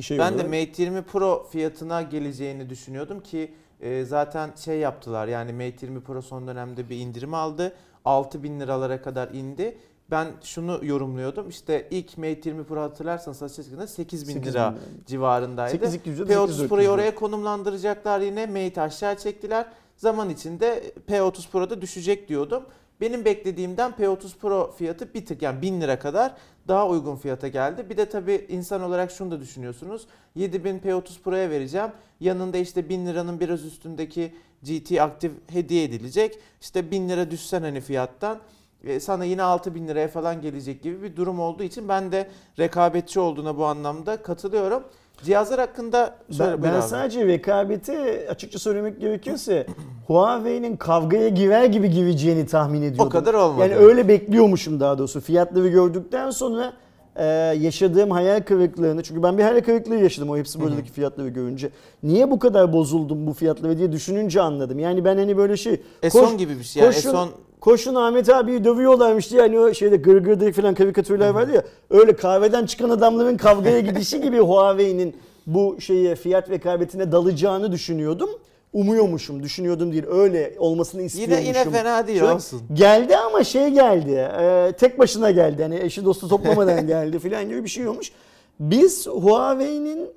S2: Şey
S1: Ben de
S2: olarak.
S1: Mate 20 Pro fiyatına geleceğini düşünüyordum ki e, zaten şey yaptılar yani Mate 20 Pro son dönemde bir indirim aldı. 6000 liralara kadar indi. Ben şunu yorumluyordum işte ilk Mate 20 Pro hatırlarsanız satış çıktığında 8000
S2: 8
S1: lira
S2: lira.
S1: civarındaydı.
S2: 8200 'e
S1: P30
S2: 800
S1: Pro'yu oraya konumlandıracaklar yine. Mate aşağı çektiler. Zaman içinde P30 Pro'da düşecek diyordum. Benim beklediğimden P30 Pro fiyatı bir tık yani 1000 lira kadar daha uygun fiyata geldi. Bir de tabii insan olarak şunu da düşünüyorsunuz. 7000 P30 Pro'ya vereceğim. Yanında işte 1000 liranın biraz üstündeki GT Active hediye edilecek. İşte 1000 lira düşsen hani fiyattan e, sana yine 6000 liraya falan gelecek gibi bir durum olduğu için ben de rekabetçi olduğuna bu anlamda katılıyorum. Cihazlar hakkında
S2: Ben, ben
S1: abi.
S2: sadece rekabeti açıkça söylemek gerekirse Huawei'nin kavgaya girer gibi gireceğini tahmin ediyordum.
S1: O kadar olmadı.
S2: Yani öyle bekliyormuşum daha doğrusu. Fiyatları gördükten sonra e, yaşadığım hayal kırıklığını çünkü ben bir hayal kırıklığı yaşadım o hepsi buradaki fiyatları görünce. Niye bu kadar bozuldum bu fiyatları diye düşününce anladım. Yani ben hani böyle şey
S1: Eson
S2: koş-
S1: gibi bir şey. Yani
S2: koşun-
S1: Eson
S2: Koşun Ahmet abi dövüyorlarmış diye hani o şeyde gırgırdık falan karikatürler vardı ya. Öyle kahveden çıkan adamların kavgaya gidişi gibi Huawei'nin bu şeye fiyat rekabetine dalacağını düşünüyordum. Umuyormuşum, düşünüyordum değil. Öyle olmasını
S1: yine
S2: istiyormuşum.
S1: yine fena değil
S2: Şöyle
S1: olsun.
S2: Geldi ama şey geldi. e, tek başına geldi. Hani eşi dostu toplamadan geldi falan gibi bir şey olmuş. Biz Huawei'nin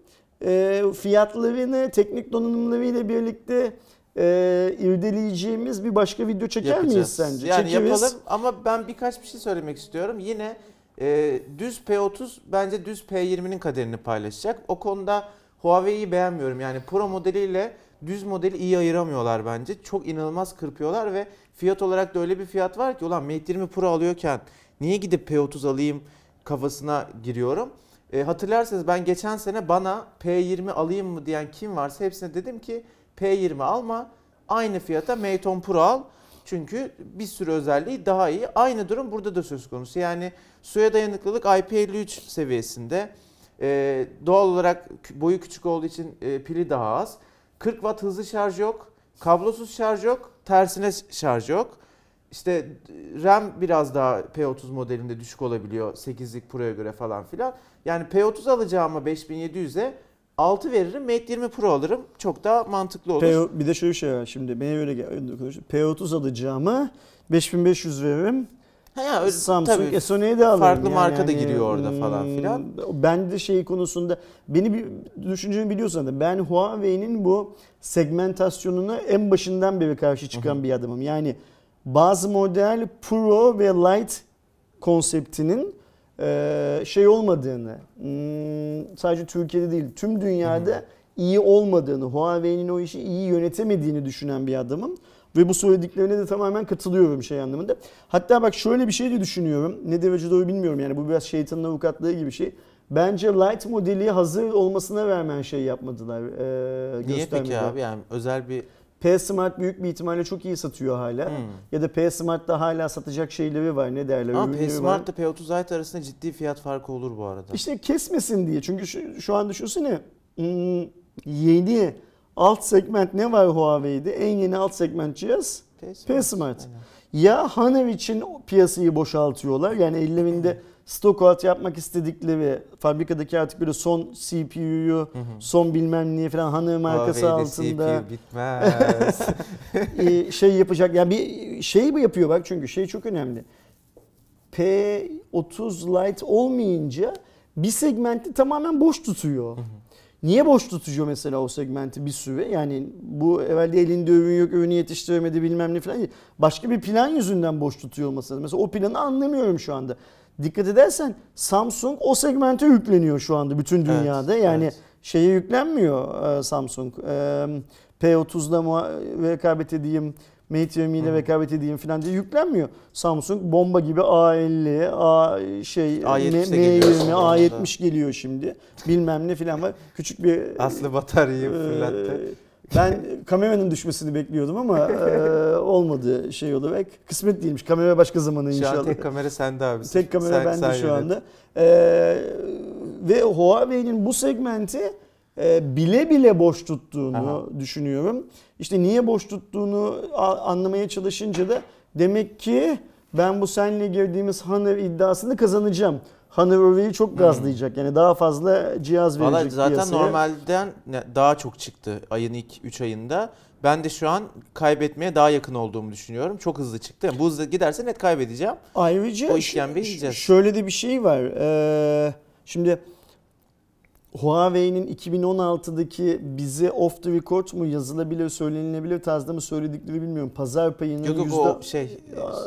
S2: e, fiyatlarını teknik donanımlarıyla birlikte e, irdeleyeceğimiz bir başka video çeker miyiz
S1: Yapacağız.
S2: sence?
S1: Yani
S2: Çekeriz.
S1: yapalım ama ben birkaç bir şey söylemek istiyorum. Yine e, düz P30 bence düz P20'nin kaderini paylaşacak. O konuda Huawei'yi beğenmiyorum. Yani Pro modeliyle düz modeli iyi ayıramıyorlar bence. Çok inanılmaz kırpıyorlar ve fiyat olarak da öyle bir fiyat var ki ulan Mate 20 Pro alıyorken niye gidip P30 alayım kafasına giriyorum. E, hatırlarsanız ben geçen sene bana P20 alayım mı diyen kim varsa hepsine dedim ki P20 alma. Aynı fiyata 10 Pro al. Çünkü bir sürü özelliği daha iyi. Aynı durum burada da söz konusu. Yani suya dayanıklılık IP53 seviyesinde. Ee, doğal olarak boyu küçük olduğu için e, pili daha az. 40 watt hızlı şarj yok. Kablosuz şarj yok. Tersine şarj yok. İşte RAM biraz daha P30 modelinde düşük olabiliyor 8'lik Pro'ya göre falan filan. Yani P30 alacağıma 5700'e 6 veririm. Mate 20 Pro alırım. Çok daha mantıklı olur.
S2: P, bir de şöyle bir şey var şimdi. Beni öyle P30 alacağımı 5500 veririm.
S1: Ha, öyle,
S2: Samsung
S1: tabii,
S2: S10'e de alırım.
S1: farklı
S2: yani.
S1: marka da
S2: Yani,
S1: giriyor orada falan
S2: hmm,
S1: filan.
S2: Ben de şey konusunda beni bir düşüncemi biliyorsan da ben Huawei'nin bu segmentasyonuna en başından beri karşı çıkan bir adamım. Yani bazı model Pro ve Lite konseptinin şey olmadığını hmm, sadece Türkiye'de değil tüm dünyada iyi olmadığını, Huawei'nin o işi iyi yönetemediğini düşünen bir adamım. Ve bu söylediklerine de tamamen katılıyorum şey anlamında. Hatta bak şöyle bir şey de düşünüyorum. Ne derece doğru bilmiyorum yani bu biraz şeytanın avukatlığı gibi bir şey. Bence Light modeli hazır olmasına rağmen şey yapmadılar. E,
S1: Niye peki abi yani özel bir
S2: P Smart büyük bir ihtimalle çok iyi satıyor hala.
S1: Hmm.
S2: Ya da P Smart'ta hala satacak şeyleri var ne derler.
S1: ama P. Smart ile P30 Lite arasında ciddi fiyat farkı olur bu arada.
S2: İşte kesmesin diye. Çünkü şu, şu an düşünsene hmm, yeni alt segment ne var Huawei'de? En yeni alt segment cihaz P Smart.
S1: Aynen.
S2: Ya Honor için piyasayı boşaltıyorlar. Yani ellerinde stok out yapmak istedikleri fabrikadaki artık böyle son CPU'yu, son bilmem neyi falan Honor markası altında
S1: CPU bitmez.
S2: şey yapacak. Yani bir şey mi yapıyor bak çünkü şey çok önemli. P30 Lite olmayınca bir segmenti tamamen boş tutuyor. Niye boş tutuyor mesela o segmenti bir süre? Yani bu evvelde elinde ürün yok, ürünü yetiştiremedi bilmem ne falan. Başka bir plan yüzünden boş tutuyor olması lazım. Mesela o planı anlamıyorum şu anda. Dikkat edersen Samsung o segmente yükleniyor şu anda bütün dünyada.
S1: Evet,
S2: yani
S1: evet.
S2: şeye yüklenmiyor e, Samsung. E, P30'da muha- rekabet edeyim, Mate 20 ile rekabet edeyim falan diye yüklenmiyor. Samsung bomba gibi A50, A şey
S1: A70
S2: M-
S1: de geliyor
S2: M20,
S1: şimdi
S2: A70 geliyor şimdi. Bilmem ne falan var. Küçük bir
S1: Aslı bataryayı
S2: e,
S1: fırlattı.
S2: Ben kameranın düşmesini bekliyordum ama e, olmadı şey olarak. Kısmet değilmiş. Kamera başka zamana
S1: Şu
S2: inşallah.
S1: an tek kamera sende abi.
S2: Tek kamera
S1: Sen-
S2: bende
S1: sen
S2: şu
S1: yönet.
S2: anda. Ee, ve Huawei'nin bu segmenti e, bile bile boş tuttuğunu
S1: Aha.
S2: düşünüyorum. İşte niye boş tuttuğunu anlamaya çalışınca da demek ki ben bu seninle girdiğimiz Honor iddiasını kazanacağım. Honor orayı çok gazlayacak. Yani daha fazla cihaz verecek
S1: Valla zaten
S2: piyasaya.
S1: normalden daha çok çıktı ayın ilk 3 ayında. Ben de şu an kaybetmeye daha yakın olduğumu düşünüyorum. Çok hızlı çıktı. Bu hızla giderse net kaybedeceğim.
S2: Ayrıca
S1: O işkembeyi yiyeceğiz.
S2: şöyle de bir şey var. Ee, şimdi Huawei'nin 2016'daki bize off the record mu yazılabilir, söylenilebilir tarzda mı söyledikleri bilmiyorum. Pazar payının
S1: Yok yok
S2: yüzde,
S1: o şey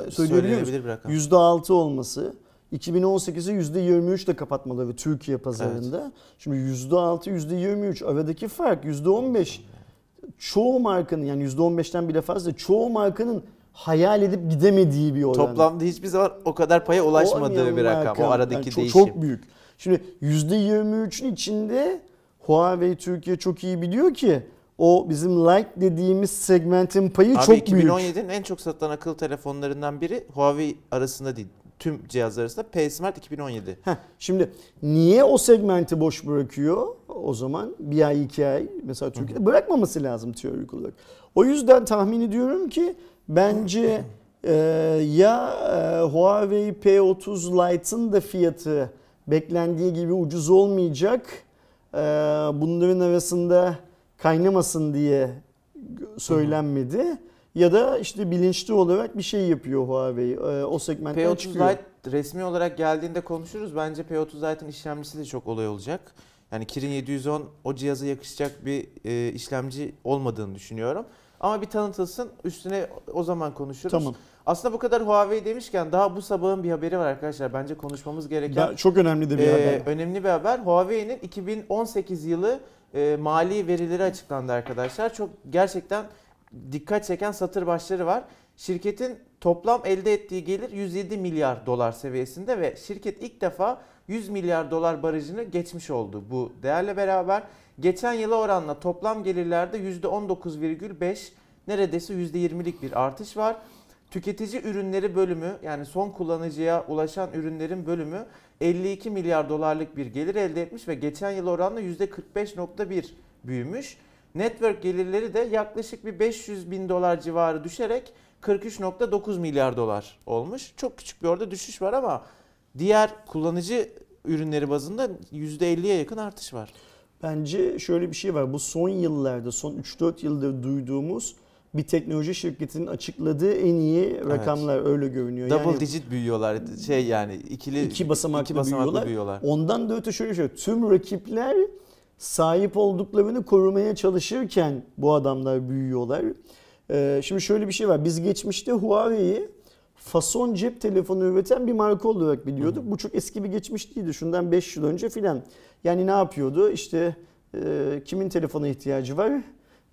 S1: e, söylenebilir bir rakam.
S2: %6 olması. 2018'i %23 ile kapatmaları Türkiye pazarında. Şimdi %6, %23 aradaki fark %15. Çoğu markanın yani %15'ten bile fazla çoğu markanın hayal edip gidemediği bir oran.
S1: Toplamda hiçbir zaman o kadar paya ulaşmadığı bir rakam. O aradaki
S2: Yani çok,
S1: değişim.
S2: Çok büyük. Şimdi %23'ün içinde Huawei Türkiye çok iyi biliyor ki o bizim Lite dediğimiz segmentin payı
S1: Abi
S2: çok büyük.
S1: 2017'nin en çok satılan akıllı telefonlarından biri Huawei arasında değil. Tüm cihazlar arasında P Smart 2017.
S2: Heh, şimdi niye o segmenti boş bırakıyor o zaman bir ay iki ay mesela Türkiye'de bırakmaması lazım teorik olarak. O yüzden tahmin ediyorum ki bence e, ya e, Huawei P30 Lite'ın da fiyatı beklendiği gibi ucuz olmayacak. E, bunların arasında kaynamasın diye söylenmedi. Ya da işte bilinçli olarak bir şey yapıyor Huawei. E, o segmentten
S1: P30
S2: çıkıyor.
S1: Lite resmi olarak geldiğinde konuşuruz. Bence P30 Lite'ın işlemcisi de çok olay olacak. Yani Kirin 710 o cihaza yakışacak bir e, işlemci olmadığını düşünüyorum. Ama bir tanıtılsın üstüne o zaman konuşuruz.
S2: Tamam.
S1: Aslında bu kadar Huawei demişken daha bu sabahın bir haberi var arkadaşlar. Bence konuşmamız gereken
S2: Ben- çok önemli de bir
S1: Ee,
S2: haber.
S1: önemli bir haber. Huawei'nin 2018 yılı e, mali verileri açıklandı arkadaşlar. Çok gerçekten dikkat çeken satır başları var. Şirketin toplam elde ettiği gelir 107 milyar dolar seviyesinde ve şirket ilk defa 100 milyar dolar barajını geçmiş oldu bu değerle beraber. Geçen yıla oranla toplam gelirlerde %19,5 neredeyse %20'lik bir artış var. Tüketici ürünleri bölümü yani son kullanıcıya ulaşan ürünlerin bölümü 52 milyar dolarlık bir gelir elde etmiş ve geçen yıl oranla %45.1 büyümüş. Network gelirleri de yaklaşık bir 500 bin dolar civarı düşerek 43.9 milyar dolar olmuş. Çok küçük bir orada düşüş var ama diğer kullanıcı ürünleri bazında %50'ye yakın artış var.
S2: Bence şöyle bir şey var. Bu son yıllarda, son 3-4 yıldır duyduğumuz bir teknoloji şirketinin açıkladığı en iyi rakamlar öyle görünüyor.
S1: Double
S2: yani
S1: digit büyüyorlar. Şey yani ikili
S2: iki basamaklı,
S1: iki basamaklı
S2: büyüyorlar.
S1: büyüyorlar.
S2: Ondan da öte şöyle şey. Tüm rakipler sahip olduklarını korumaya çalışırken bu adamlar büyüyorlar. Ee, şimdi şöyle bir şey var. Biz geçmişte Huawei'yi fason cep telefonu üreten bir marka olarak biliyorduk. Bu çok eski bir geçmiş değildi. Şundan 5 yıl önce filan. Yani ne yapıyordu? İşte e, kimin telefona ihtiyacı var?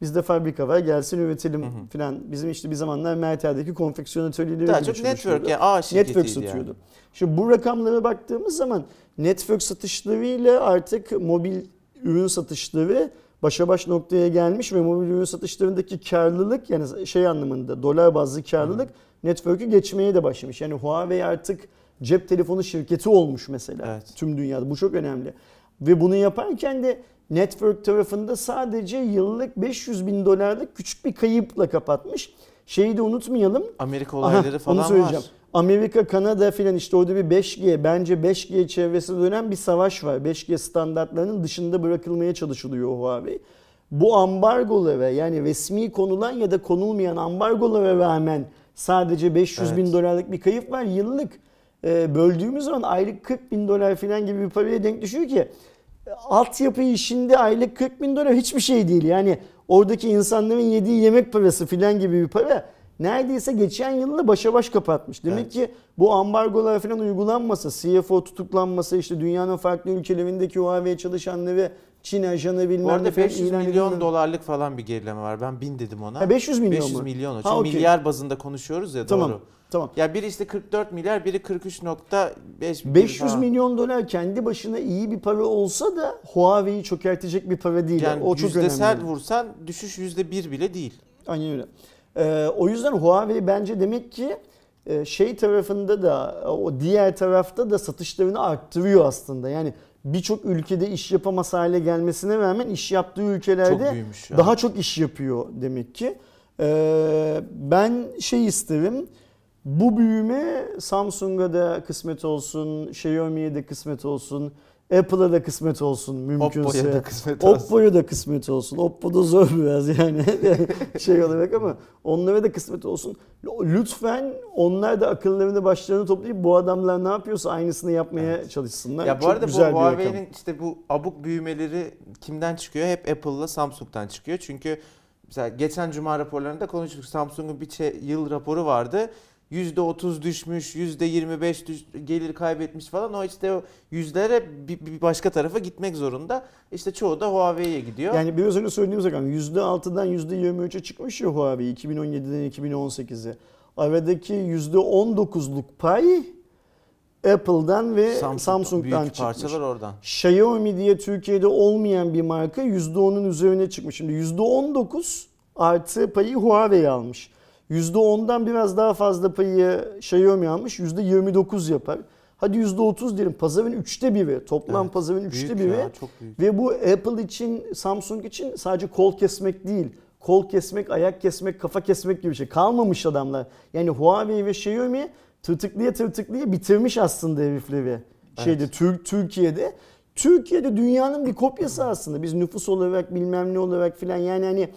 S2: Bizde fabrika var gelsin üretelim filan. Bizim işte bir zamanlar Mertel'deki konfeksiyon atölyeleri
S1: Daha çok network yani A şirketiydi
S2: Network
S1: yani.
S2: satıyordu. Şimdi bu rakamlara baktığımız zaman network satışlarıyla artık mobil ürün satışları başa baş noktaya gelmiş ve mobil ürün satışlarındaki karlılık yani şey anlamında dolar bazlı karlılık network'ü geçmeye de başlamış. Yani Huawei artık cep telefonu şirketi olmuş mesela
S1: Evet.
S2: tüm dünyada. Bu çok önemli. Ve bunu yaparken de network tarafında sadece yıllık 500 bin dolarlık küçük bir kayıpla kapatmış. Şeyi de unutmayalım.
S1: Amerika
S2: Aha,
S1: olayları
S2: onu
S1: falan
S2: söyleyeceğim.
S1: var.
S2: Amerika, Kanada filan işte orada bir 5G bence 5G çevresinde dönen bir savaş var. 5G standartlarının dışında bırakılmaya çalışılıyor Huawei. Bu ambargolara yani resmi konulan ya da konulmayan ambargolara rağmen sadece 500 bin
S1: Evet.
S2: dolarlık bir kayıp var. Yıllık e, böldüğümüz zaman aylık 40 bin dolar filan gibi bir paraya denk düşüyor ki e, altyapı işinde aylık 40 bin dolar hiçbir şey değil. Yani oradaki insanların yediği yemek parası filan gibi bir para neredeyse geçen yılla başa baş kapatmış. Demek
S1: Evet.
S2: ki bu ambargolar falan uygulanmasa, CFO tutuklanmasa işte dünyanın farklı ülkelerindeki Huawei çalışanları Çin ajanı bilmem
S1: Bu arada
S2: ne falan
S1: 500
S2: ilan
S1: milyon
S2: edilmedi.
S1: dolarlık falan bir gerileme var. Ben 1000 dedim ona.
S2: Ha, 500 milyon
S1: 500
S2: mu?
S1: milyon o.
S2: Ha,
S1: Çünkü
S2: okey.
S1: milyar bazında konuşuyoruz ya
S2: Tamam.
S1: doğru.
S2: Tamam.
S1: Ya biri işte 44 milyar, biri 43.5 gibi
S2: 500
S1: falan.
S2: milyon dolar kendi başına iyi bir para olsa da Huawei'yi çökertecek bir para değil.
S1: Yani
S2: o çok önemli.
S1: vursan düşüş %1 bile değil.
S2: Aynen öyle. Ee, o yüzden Huawei bence demek ki e, şey tarafında da o diğer tarafta da satışlarını arttırıyor aslında. Yani birçok ülkede iş yapamaz hale gelmesine rağmen iş yaptığı
S1: Çok
S2: ülkelerde
S1: ya.
S2: daha çok iş yapıyor demek ki. Ee, ben şey isterim. Bu büyüme Samsung'a da kısmet olsun, Xiaomi'ye de kısmet olsun, Apple'a da kısmet olsun mümkünse.
S1: Oppo'ya da kısmet olsun.
S2: Oppo'ya da kısmet olsun. Oppo da zor biraz yani şey olarak ama onlara da kısmet olsun. Lütfen onlar da akıllarını başlarını toplayıp bu adamlar ne yapıyorsa aynısını yapmaya çalışsınlar.
S1: Ya bu
S2: Çok
S1: arada bu
S2: güzel rakam.
S1: Huawei'nin işte bu abuk büyümeleri kimden çıkıyor? Hep Apple'la Samsung'dan çıkıyor. Çünkü mesela geçen cuma raporlarında konuştuk. Samsung'un bir yıl raporu vardı. %30 düşmüş, %25 düş- gelir kaybetmiş falan. O işte o yüzlere bir, bir başka tarafa gitmek zorunda. İşte çoğu da Huawei'ye gidiyor.
S2: Yani biraz önce söylediğimiz rakam %6'dan %23'e çıkmış ya Huawei 2017'den 2018'e. Aradaki %19'luk pay Apple'dan ve
S1: Samsung-
S2: Samsung'dan
S1: büyük
S2: çıkmış.
S1: parçalar oradan.
S2: Xiaomi diye Türkiye'de olmayan bir marka %10'un üzerine çıkmış. Şimdi %19 artı payı Huawei almış. %10'dan biraz daha fazla payı Xiaomi almış. %29 yapar. Hadi %30 diyelim. Pazarın üçte biri. Toplam
S1: Evet,
S2: pazarın üçte biri.
S1: ya, çok büyük.
S2: Ve bu Apple için, Samsung için sadece kol kesmek değil. Kol kesmek, ayak kesmek, kafa kesmek gibi bir şey. Kalmamış adamlar. Yani Huawei ve Xiaomi tırtıklıya tırtıklıya bitirmiş aslında herifleri. Şeyde Tür- Türkiye'de. Türkiye'de dünyanın bir kopyası aslında. Biz nüfus olarak bilmem ne olarak filan yani hani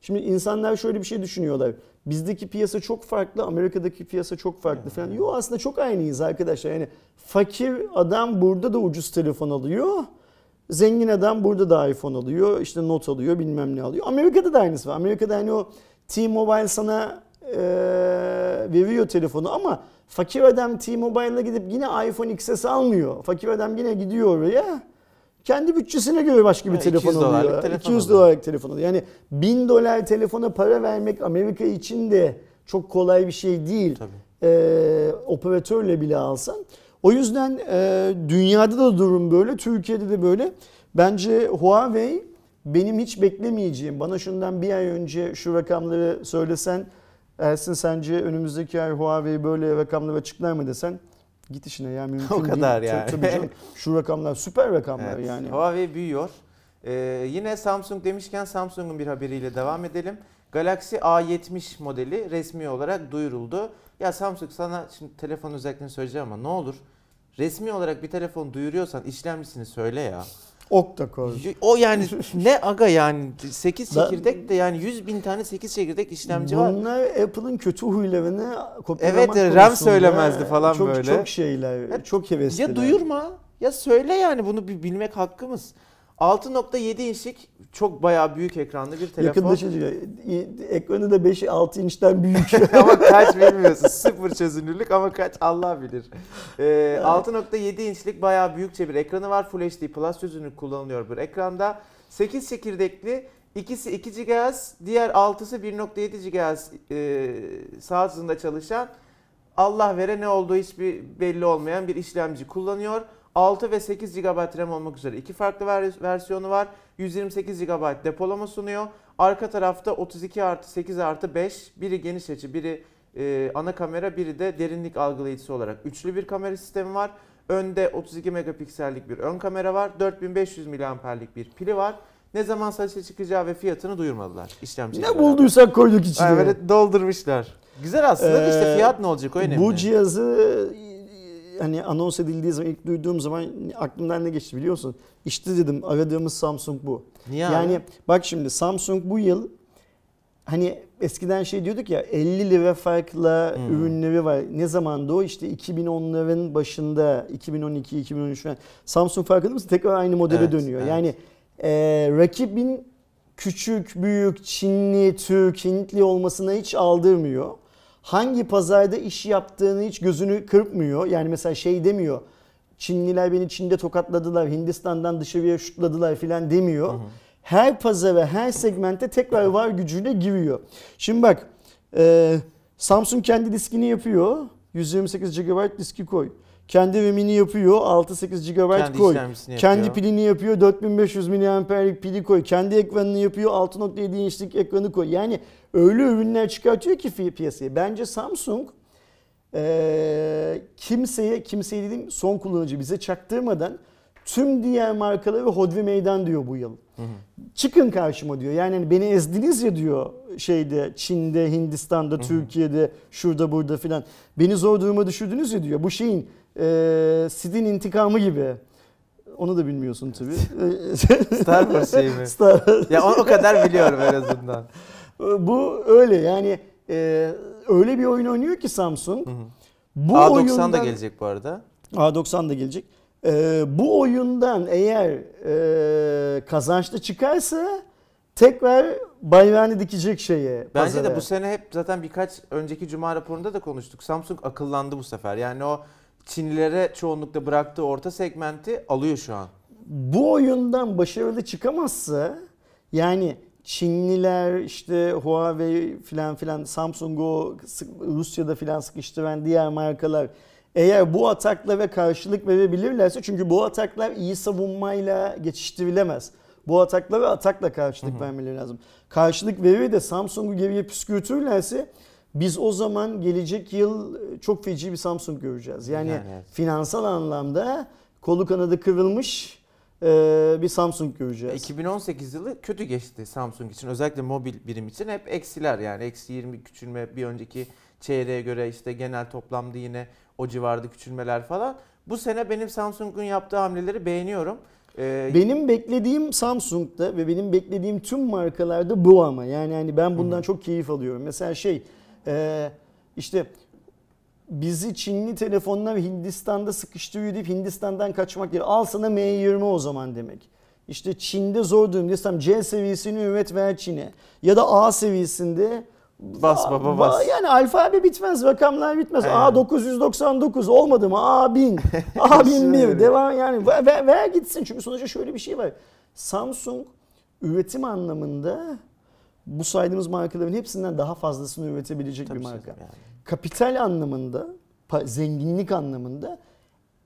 S2: şimdi insanlar şöyle bir şey düşünüyorlar. Bizdeki piyasa çok farklı, Amerika'daki piyasa çok farklı falan. Yok aslında çok aynıyız arkadaşlar. Yani fakir adam burada da ucuz telefon alıyor. Zengin adam burada da iPhone alıyor, işte not alıyor, bilmem ne alıyor. Amerika'da da aynısı var. Amerika'da hani o T-Mobile sana eee, veriyor telefonu ama fakir adam T-Mobile'a gidip yine iPhone XS almıyor. Fakir adam yine gidiyor oraya. Kendi bütçesine göre başka bir
S1: Ha,
S2: telefon
S1: 200 dolarlık
S2: alıyor.
S1: telefon
S2: 200
S1: alıyor.
S2: dolarlık telefon alıyor. Yani 1000 dolar telefona para vermek Amerika için de çok kolay bir şey değil
S1: Tabii.
S2: e, operatörle bile alsan. O yüzden e, dünyada da durum böyle, Türkiye'de de böyle. Bence Huawei benim hiç beklemeyeceğim. Bana şundan bir ay önce şu rakamları söylesen Ersin sence önümüzdeki ay Huawei böyle rakamları açıklar mı desen git işine ya mümkün
S1: O kadar
S2: değil.
S1: yani.
S2: Tabii canım. Şu rakamlar süper rakamlar
S1: Evet,
S2: yani.
S1: Huawei büyüyor. Ee, yine Samsung demişken Samsung'un bir haberiyle devam edelim. Galaxy A70 modeli resmi olarak duyuruldu. Ya Samsung sana şimdi telefon özelliklerini söyleyeceğim ama ne olur resmi olarak bir telefon duyuruyorsan işlemcisini söyle ya.
S2: Octa-core.
S1: O yani ne aga yani 8
S2: Da-
S1: çekirdek de yani 100 bin tane 8 çekirdek işlemci var.
S2: Bunlar Apple'ın kötü huylarını kopyalamak
S1: Evet, RAM söylemezdi falan
S2: çok,
S1: böyle.
S2: Çok şeyler,
S1: Evet.
S2: çok hevesliler.
S1: Ya duyurma ya söyle yani bunu bir bilmek hakkımız. 6.7 inçlik çok bayağı büyük ekranlı bir telefon.
S2: Yakında şey ekranı da 5-6 inçten büyük.
S1: ama kaç bilmiyorsun. Sıfır çözünürlük ama kaç Allah bilir. Ee, 6.7 inçlik bayağı büyükçe bir ekranı var. Full HD Plus çözünürlük kullanılıyor bir ekranda. 8 çekirdekli. ikisi 2 GHz, diğer 6'sı 1.7 GHz e, saat hızında çalışan Allah vere ne olduğu hiçbir belli olmayan bir işlemci kullanıyor. 6 ve 8 GB RAM olmak üzere iki farklı ver- versiyonu var. 128 GB depolama sunuyor. Arka tarafta 32 artı 8 artı 5. Biri geniş açı, biri e, ana kamera, biri de derinlik algılayıcısı olarak üçlü bir kamera sistemi var. Önde 32 megapiksellik bir ön kamera var. 4500 mAh'lik bir pili var. Ne zaman satışa çıkacağı ve fiyatını duyurmadılar işlemciyle
S2: ne bulduysak koyduk içine.
S1: Böyle doldurmuşlar. Güzel aslında da işte
S2: Ee,
S1: fiyat ne olacak o önemli.
S2: Bu cihazı hani anons edildiği zaman ilk duyduğum zaman aklımdan ne geçti biliyorsun? İşte dedim aradığımız Samsung bu.
S1: Niye
S2: yani
S1: abi?
S2: bak şimdi Samsung bu yıl hani eskiden şey diyorduk ya 50 lira farkla
S1: Hmm.
S2: ürünleri var. Ne zamandı o? İşte 2010'ların başında 2012 2013 falan. Samsung farkında mısın? Tekrar aynı modele
S1: Evet,
S2: dönüyor.
S1: evet.
S2: Yani e, rakibin küçük, büyük, Çinli, Türk, Hintli olmasına hiç aldırmıyor. Hangi pazarda iş yaptığını hiç gözünü kırpmıyor. Yani mesela şey demiyor. Çinliler beni Çin'de tokatladılar, Hindistan'dan dışarıya şutladılar filan demiyor. Her pazara, her segmente tekrar var gücüyle giriyor. Şimdi bak, e, Samsung kendi diskini yapıyor. 128 GB diski koy. Kendi RAM'ini yapıyor. 6-8 GB
S1: Kendi
S2: koy. Kendi
S1: yapıyor.
S2: pilini yapıyor. 4500 mAh'lik pili koy. Kendi ekranını yapıyor. 6.7 inçlik ekranı koy. Yani öyle ürünler çıkartıyor ki piyasaya. Bence Samsung eee, kimseye, kimseye dediğim son kullanıcı bize çaktırmadan tüm diğer markaları hodri meydan diyor bu yıl. Çıkın karşıma diyor. Yani hani beni ezdiniz ya diyor şeyde Çin'de, Hindistan'da, Türkiye'de, şurada burada filan. Beni zor duruma düşürdünüz ya diyor. Bu şeyin eee Sid'in intikamı gibi. Onu da bilmiyorsun tabii.
S1: Star Wars şey mi?
S2: Star-
S1: ya o, kadar biliyorum en azından.
S2: Bu öyle yani e, öyle bir oyun oynuyor ki Samsung. Bu
S1: A90 da
S2: oyundan-
S1: gelecek bu arada.
S2: A90 da gelecek. E, bu oyundan eğer e, kazançlı çıkarsa tekrar bayrağını dikecek şeye.
S1: Bence de
S2: pazara.
S1: bu sene hep zaten birkaç önceki cuma raporunda da konuştuk. Samsung akıllandı bu sefer. Yani o Çinlilere çoğunlukla bıraktığı orta segmenti alıyor şu an.
S2: bu oyundan başarılı çıkamazsa yani Çinliler işte Huawei filan filan Samsung'u Rusya'da filan sıkıştıran diğer markalar eğer bu ataklara karşılık verebilirlerse çünkü bu ataklar iyi savunmayla geçiştirilemez. Bu ataklara atakla karşılık vermeleri lazım. Karşılık verir de Samsung'u geriye püskürtürlerse biz o zaman gelecek yıl çok feci bir Samsung göreceğiz. Yani,
S1: Yani evet.
S2: finansal anlamda kolu kanadı kırılmış e, bir Samsung göreceğiz.
S1: 2018 yılı kötü geçti Samsung için. Özellikle mobil birim için hep eksiler yani. Eksi 20 küçülme bir önceki çeyreğe göre işte genel toplamda yine o civarda küçülmeler falan. Bu sene benim Samsung'un yaptığı hamleleri beğeniyorum. Ee,
S2: Benim beklediğim Samsung'da ve benim beklediğim tüm markalarda bu ama. Yani hani ben bundan çok keyif alıyorum. Mesela şey e, işte bizi Çinli telefonlar Hindistan'da sıkıştırıyor deyip Hindistan'dan kaçmak değil. Al sana M20 o zaman demek. İşte Çin'de zor durumdaysam C seviyesini üret ver Çin'e. Ya da A seviyesinde
S1: Bas baba bas.
S2: Yani alfabe bitmez, rakamlar bitmez.
S1: Aynen.
S2: A 999 olmadı mı? A 1000, A 1001
S1: Şöyle.
S2: devam yani ver, ver, ver gitsin. Çünkü sonuçta şöyle bir şey var. Samsung üretim anlamında bu saydığımız markaların hepsinden daha fazlasını üretebilecek
S1: Tabii
S2: bir marka.
S1: yani.
S2: Kapital anlamında, zenginlik anlamında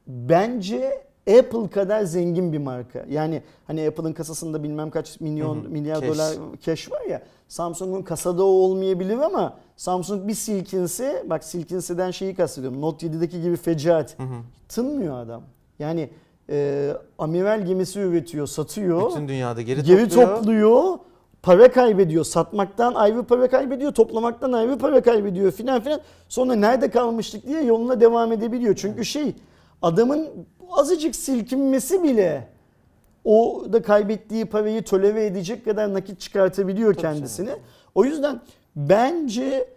S2: bence Apple kadar zengin bir marka. Yani hani Apple'ın kasasında bilmem kaç milyon
S1: Hı hı,
S2: milyar
S1: cash.
S2: dolar cash var ya. Samsung'un kasada o olmayabilir ama Samsung bir silkinse bak silkinseden şeyi kastediyorum. Note 7'deki gibi fecaat.
S1: Hı hı.
S2: Tınmıyor adam. Yani e, amiral gemisi üretiyor, satıyor.
S1: Bütün dünyada geri,
S2: geri
S1: topluyor.
S2: topluyor. Para kaybediyor. Satmaktan ayrı para kaybediyor. Toplamaktan ayrı para kaybediyor filan filan. Sonra nerede kalmıştık diye yoluna devam edebiliyor. Çünkü şey adamın azıcık silkinmesi bile o da kaybettiği parayı tolere edecek kadar nakit çıkartabiliyor
S1: Tabii
S2: kendisini.
S1: canım.
S2: O yüzden bence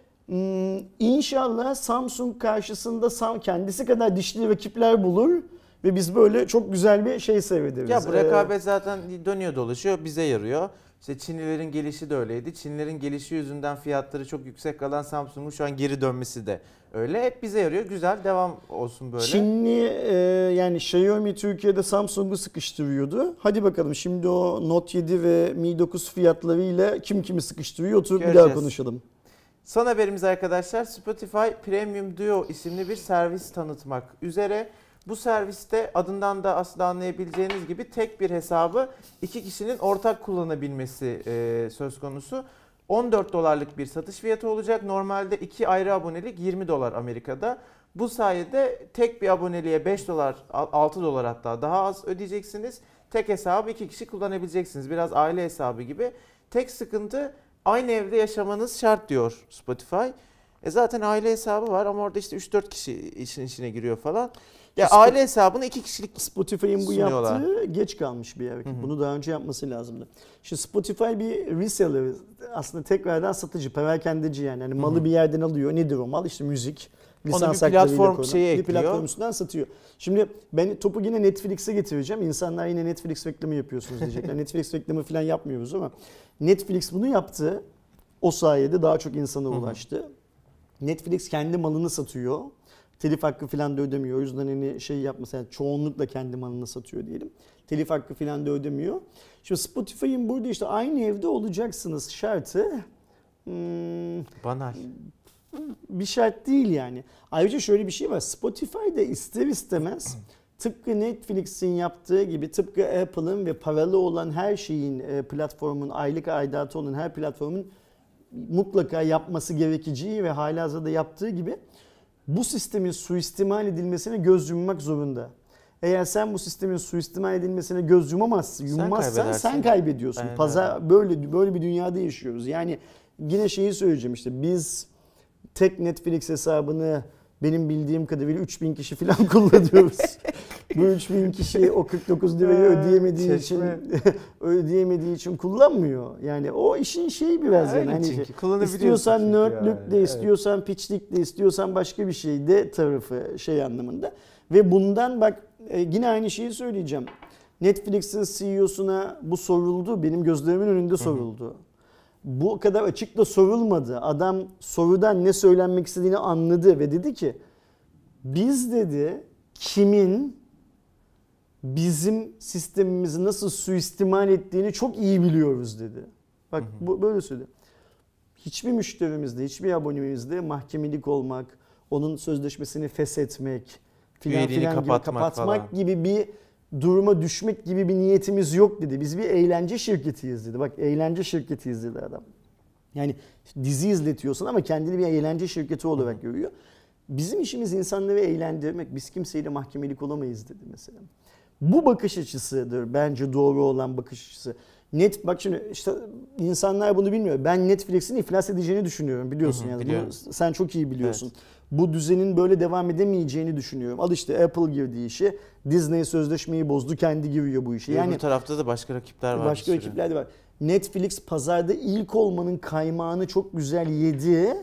S2: inşallah Samsung karşısında kendisi kadar dişli rakipler bulur ve biz böyle çok güzel bir şey seyrederiz.
S1: Ya bu
S2: Ee,
S1: rekabet zaten dönüyor dolaşıyor bize yarıyor. İşte Çinlilerin gelişi de öyleydi. Çinlilerin gelişi yüzünden fiyatları çok yüksek kalan Samsung'un şu an geri dönmesi de öyle. Hep bize yarıyor. Güzel devam olsun böyle.
S2: Çinli e, yani Xiaomi Türkiye'de Samsung'u sıkıştırıyordu. Hadi bakalım şimdi o Note 7 ve Mi 9 fiyatlarıyla kim kimi sıkıştırıyor oturup bir daha konuşalım.
S1: Son haberimiz arkadaşlar Spotify Premium Duo isimli bir servis tanıtmak üzere. Bu serviste adından da aslında anlayabileceğiniz gibi tek bir hesabı iki kişinin ortak kullanabilmesi e, söz konusu. 14 dolarlık bir satış fiyatı olacak. Normalde iki ayrı abonelik 20 dolar Amerika'da. Bu sayede tek bir aboneliğe 5 dolar, 6 dolar hatta daha az ödeyeceksiniz. Tek hesabı iki kişi kullanabileceksiniz. Biraz aile hesabı gibi. Tek sıkıntı aynı evde yaşamanız şart diyor Spotify. E zaten aile hesabı var ama orada işte 3-4 kişi işin içine giriyor falan. Ya
S2: Spot-
S1: aile hesabını iki kişilik
S2: Spotify'ın bu
S1: Sunuyorlar.
S2: yaptığı geç kalmış bir
S1: hı.
S2: Bunu daha önce yapması lazımdı. Şimdi Spotify bir reseller aslında tekrardan satıcı, perakendeci yani. yani malı bir yerden alıyor. Nedir o mal? İşte müzik.
S1: bir
S2: Lisans haklarıyla
S1: platform
S2: konulan-
S1: şeyi
S2: bir
S1: ekliyor.
S2: platform üstünden satıyor. Şimdi ben topu yine Netflix'e getireceğim. İnsanlar yine Netflix reklamı yapıyorsunuz diyecekler. Netflix reklamı falan yapmıyoruz ama Netflix bunu yaptı. O sayede daha çok insana ulaştı. Netflix kendi malını satıyor. Telif hakkı falan da ödemiyor. O yüzden hani şey yapması yani çoğunlukla kendi malını satıyor diyelim. Telif hakkı falan da ödemiyor. Şimdi Spotify'ın burada işte aynı evde olacaksınız şartı hmm,
S1: banal.
S2: bir şart değil yani. Ayrıca şöyle bir şey var. Spotify'da ister istemez tıpkı Netflix'in yaptığı gibi tıpkı Apple'ın ve paralı olan her şeyin e, platformun aylık aidatı olan her platformun mutlaka yapması gerekeceği ve halihazırda yaptığı gibi bu sistemin suistimal edilmesine göz yummak zorunda. Eğer sen bu sistemin suistimal edilmesine göz yumamazsın,
S1: Sen
S2: yummazsan
S1: kaybedersin.
S2: sen kaybediyorsun.
S1: Aynen
S2: Pazar böyle böyle bir dünyada yaşıyoruz. Yani yine şeyi söyleyeceğim işte biz tek Netflix hesabını benim bildiğim kadarıyla 3000 kişi falan kullanıyoruz. Bu 3000 kişi o 49 lirayı ödeyemediği için
S1: çeşme.
S2: ödeyemediği için kullanmıyor. Yani o işin şeyi biraz yani.
S1: Öyle
S2: Hani
S1: çünkü,
S2: İstiyorsan nerdlük
S1: yani.
S2: de,
S1: Evet.
S2: istiyorsan piçlik de, istiyorsan başka bir şey de tarafı şey anlamında. Ve bundan bak e, yine aynı şeyi söyleyeceğim. Netflix'in CEO'suna bu soruldu. Benim gözlerimin önünde soruldu. Bu kadar açık da sorulmadı. Adam sorudan ne söylenmek istediğini anladı ve dedi ki biz dedi kimin bizim sistemimizi nasıl suistimal ettiğini çok iyi biliyoruz dedi. Bak
S1: Hı hı.
S2: bu böyle söyledi. Hiçbir müşterimizde, hiçbir abonemizde mahkemelik olmak, onun sözleşmesini feshetmek, filan filan gibi
S1: kapatmak
S2: kapatmak
S1: falan.
S2: gibi bir duruma düşmek gibi bir niyetimiz yok dedi. Biz bir eğlence şirketiyiz dedi. Bak eğlence şirketiyiz dedi adam. Yani dizi izletiyorsun ama kendini bir eğlence şirketi olarak görüyor. Bizim işimiz insanları eğlendirmek. Biz kimseyle mahkemelik olamayız dedi mesela. Bu bakış açısıdır bence doğru olan bakış açısı. Net bak şimdi işte insanlar bunu bilmiyor. Ben Netflix'in iflas edeceğini düşünüyorum biliyorsun
S1: Hı hı,
S2: yani.
S1: biliyorum.
S2: Bunu sen çok iyi biliyorsun. Bu düzenin böyle devam edemeyeceğini düşünüyorum. Al işte Apple girdi işe. Disney sözleşmeyi bozdu. Kendi giriyor bu işe.
S1: Yani Öbür tarafta da başka rakipler var.
S2: başka rakipler de var. Netflix pazarda ilk olmanın kaymağını çok güzel yedi.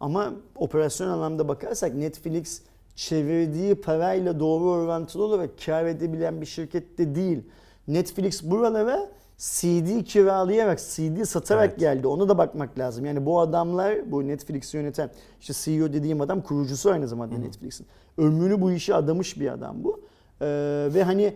S2: Ama operasyon anlamda bakarsak Netflix çevirdiği parayla doğru orantılı olarak kar edebilen bir şirket de değil. Netflix buralara CD kiralayarak, CD satarak
S1: Evet.
S2: geldi. Ona da bakmak lazım. Yani bu adamlar, bu Netflix'i yöneten, işte CEO dediğim adam kurucusu aynı zamanda. Netflix'in. Ömrünü bu işe adamış bir adam bu. Ee, ve hani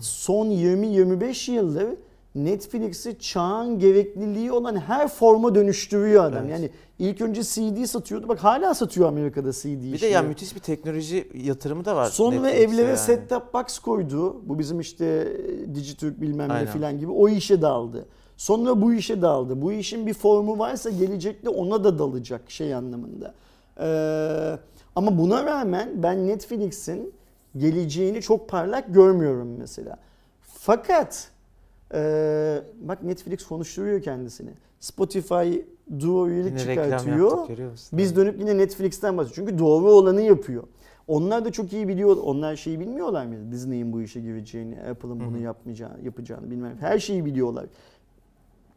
S2: son 20-25 yıldır Netflix'i çağın gerekliliği olan her forma dönüştürüyor adam.
S1: Evet.
S2: Yani ilk önce CD satıyordu. Bak hala satıyor Amerika'da CD
S1: Bir de
S2: işleri.
S1: ya müthiş bir teknoloji yatırımı da var.
S2: Sonra evlere
S1: yani.
S2: set top box koydu. Bu bizim işte e, Dijitürk bilmem ne
S1: Aynen.
S2: filan gibi o işe daldı. Sonra bu işe daldı. Bu işin bir formu varsa gelecekte ona da dalacak şey anlamında. Ee, ama buna rağmen ben Netflix'in geleceğini çok parlak görmüyorum mesela. Fakat e, bak Netflix konuşturuyor kendisini. Spotify Duo üyelik çıkartıyor.
S1: yaptık?
S2: Biz dönüp yine Netflix'ten bahsediyoruz. Çünkü doğru olanı yapıyor. Onlar da çok iyi biliyor. Onlar şeyi bilmiyorlar mıydı? Disney'in bu işe gireceğini, Apple'ın bunu yapmayacağını, yapacağını bilmem. Her şeyi biliyorlar.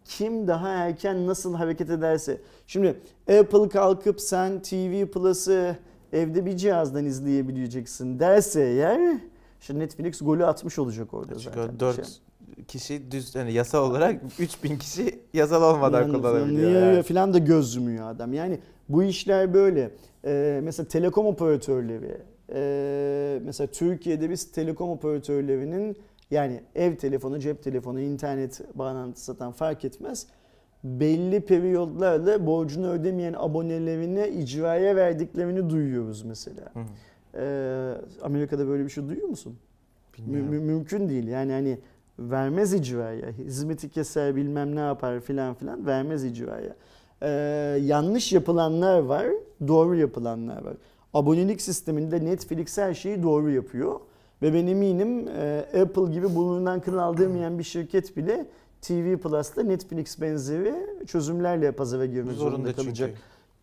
S2: Kim daha erken nasıl hareket ederse. Şimdi Apple kalkıp sen TV Plus'ı evde bir cihazdan izleyebileceksin derse eğer işte Netflix golü atmış olacak orada
S1: Çünkü
S2: zaten.
S1: o 4
S2: Şey.
S1: Kişi düz yani yasal olarak 3000 kişi yasal olmadan
S2: Yani
S1: kullanabiliyor.
S2: niye
S1: yani.
S2: falan da göz yumuyor adam. Yani bu işler böyle. Ee, mesela telekom operatörleri, ee, mesela Türkiye'de biz telekom operatörlerinin yani ev telefonu, cep telefonu, internet bağlantısı satan fark etmez. Belli periyodlarla borcunu ödemeyen abonelerine icraya verdiklerini duyuyoruz mesela.
S1: Hı hı.
S2: Ee, Amerika'da böyle bir şey duyuyor musun? Mü- mümkün değil. Yani hani vermez icraya. Hizmeti keser bilmem ne yapar filan filan vermez icraya. Ee, yanlış yapılanlar var, doğru yapılanlar var. Abonelik sisteminde Netflix her şeyi doğru yapıyor. Ve ben eminim e, Apple gibi burnundan kıl aldırmayan bir şirket bile TV Plus'ta Netflix benzeri çözümlerle pazara girmek zorunda,
S1: Zorunda
S2: kalacak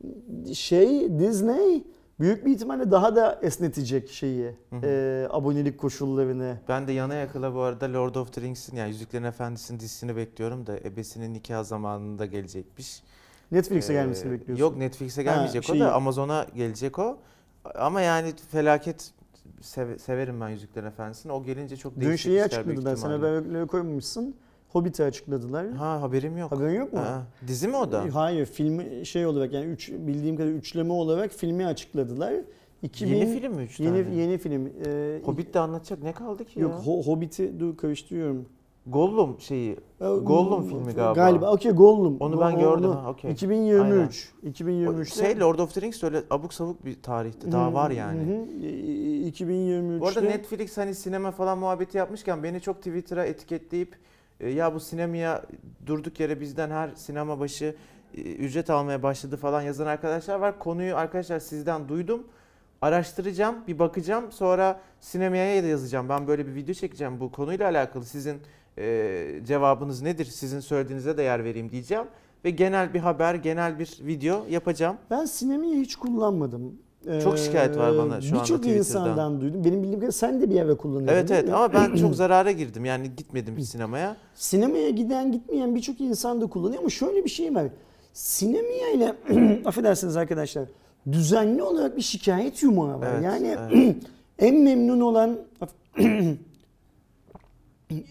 S1: çünkü.
S2: şey Disney büyük bir ihtimalle daha da esnetecek şeyi
S1: Hı hı.
S2: e, abonelik koşullarını.
S1: Ben de yana yakıla bu arada Lord of the Rings'in yani Yüzüklerin Efendisi'nin dizisini bekliyorum da ebesinin nikah zamanında gelecekmiş.
S2: Netflix'e
S1: Ee,
S2: gelmesini bekliyorsun.
S1: Yok Netflix'e gelmeyecek o
S2: şeyi-
S1: da Amazon'a gelecek o. Ama yani felaket seve- severim ben Yüzüklerin Efendisi'ni. O gelince çok
S2: Dün
S1: değişik
S2: şeyi
S1: işler
S2: açıkladılar.
S1: büyük
S2: Sen
S1: ihtimalle.
S2: haberleri koymamışsın. Hobbit'i açıkladılar.
S1: Ha haberim yok.
S2: Haberin yok mu?
S1: Aa, dizi mi o da?
S2: Hayır, filmi şey olarak yani üç, bildiğim kadarıyla üçleme olarak filmi açıkladılar. 2000,
S1: Yeni film mi üç
S2: Yeni,
S1: tane?
S2: yeni film. Ee,
S1: Hobbit de anlatacak ne kaldı ki
S2: Yok,
S1: ya?
S2: Ho- Hobbit'i dur karıştırıyorum.
S1: Gollum şeyi. Gollum filmi galiba.
S2: Galiba. Okey Gollum.
S1: Onu ben gördüm,
S2: onu-
S1: ha, okey.
S2: 2023.
S1: O
S2: 2023'te.
S1: şey Lord of the Rings öyle abuk sabuk bir tarihte. Daha var yani.
S2: Hı hı. E, 2023'te.
S1: Bu arada Netflix hani sinema falan muhabbeti yapmışken beni çok Twitter'a etiketleyip ya bu sinemaya durduk yere bizden her sinema başı e, ücret almaya başladı falan yazan arkadaşlar var. Konuyu arkadaşlar sizden duydum. Araştıracağım, bir bakacağım. Sonra sinemaya da yazacağım. Ben böyle bir video çekeceğim bu konuyla alakalı. Sizin e, cevabınız nedir? Sizin söylediğinize de yer vereyim diyeceğim. Ve genel bir haber, genel bir video yapacağım.
S2: Ben sinemayı hiç kullanmadım.
S1: Çok şikayet var bana şu anda
S2: Birçok
S1: Twitter'dan.
S2: insandan duydum. Benim bildiğim kadarıyla sen de bir eve kullanıyordun
S1: Evet evet ama ben çok zarara girdim. Yani gitmedim sinemaya.
S2: Sinemaya giden gitmeyen birçok insan da kullanıyor ama şöyle bir şey var. Sinemaya ile affedersiniz arkadaşlar düzenli olarak bir şikayet yumağı var.
S1: Evet,
S2: yani
S1: evet.
S2: en memnun olan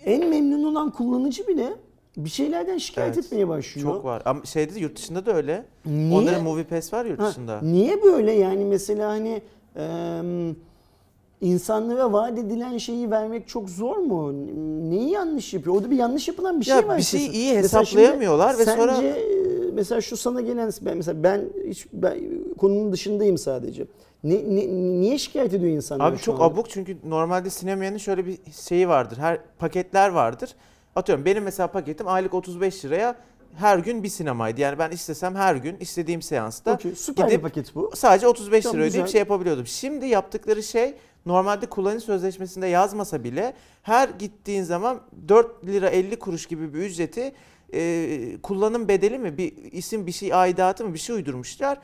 S2: en memnun olan kullanıcı bile bir şeylerden şikayet
S1: Evet,
S2: etmeye başlıyor.
S1: Çok var. Ama şeyde de yurt dışında da öyle.
S2: Niye?
S1: Onların Movie Pass var yurt
S2: Ha,
S1: dışında.
S2: niye böyle yani mesela hani e, insanlara vaat edilen şeyi vermek çok zor mu? Neyi yanlış yapıyor? Orada bir yanlış yapılan bir şey
S1: Ya
S2: var.
S1: bir şeyi iyi hesaplayamıyorlar ve sonra-
S2: Sence e, mesela şu sana gelen ben mesela ben hiç ben konunun dışındayım sadece. Ne, ne- niye şikayet ediyor insanlar
S1: Abi çok
S2: anda?
S1: abuk çünkü normalde sinemayanın şöyle bir şeyi vardır. Her paketler vardır. Atıyorum benim mesela paketim aylık 35 liraya her gün bir sinemaydı. Yani ben istesem her gün istediğim seansta
S2: Okey, süper
S1: gidip
S2: paket bu.
S1: sadece 35
S2: Tamam,
S1: lira ödeyip şey yapabiliyordum. Şimdi yaptıkları şey normalde kullanıcı sözleşmesinde yazmasa bile her gittiğin zaman 4 lira 50 kuruş gibi bir ücreti e, kullanım bedeli mi bir isim bir şey aidatı mı bir şey uydurmuşlar.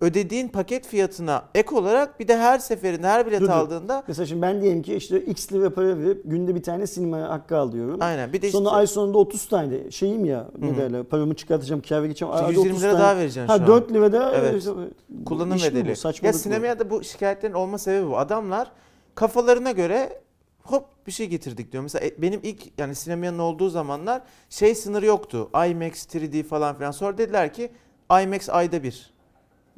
S1: Ödediğin paket fiyatına ek olarak bir de her seferinde her bilet
S2: Dur,
S1: aldığında
S2: Mesela şimdi ben diyelim ki işte X lira para verip günde bir tane sinema hakkı alıyorum.
S1: aynen bir de
S2: Sonra
S1: işte,
S2: ay sonunda 30 tane şeyim ya ne derler paramı çıkartacağım kâra geçeceğim.
S1: işte
S2: Arada
S1: 120
S2: 30
S1: lira
S2: tane-
S1: daha vereceksin şu
S2: Ha
S1: an.
S2: 4 lira da
S1: Evet.
S2: işte,
S1: kullanım bedeli. Ya sinemaya da bu şikayetlerin olma sebebi bu. Adamlar kafalarına göre hop bir şey getirdik diyor. Mesela e, benim ilk yani sinemanın olduğu zamanlar şey sınırı yoktu. IMAX 3D falan filan. Sonra dediler ki IMAX ayda bir.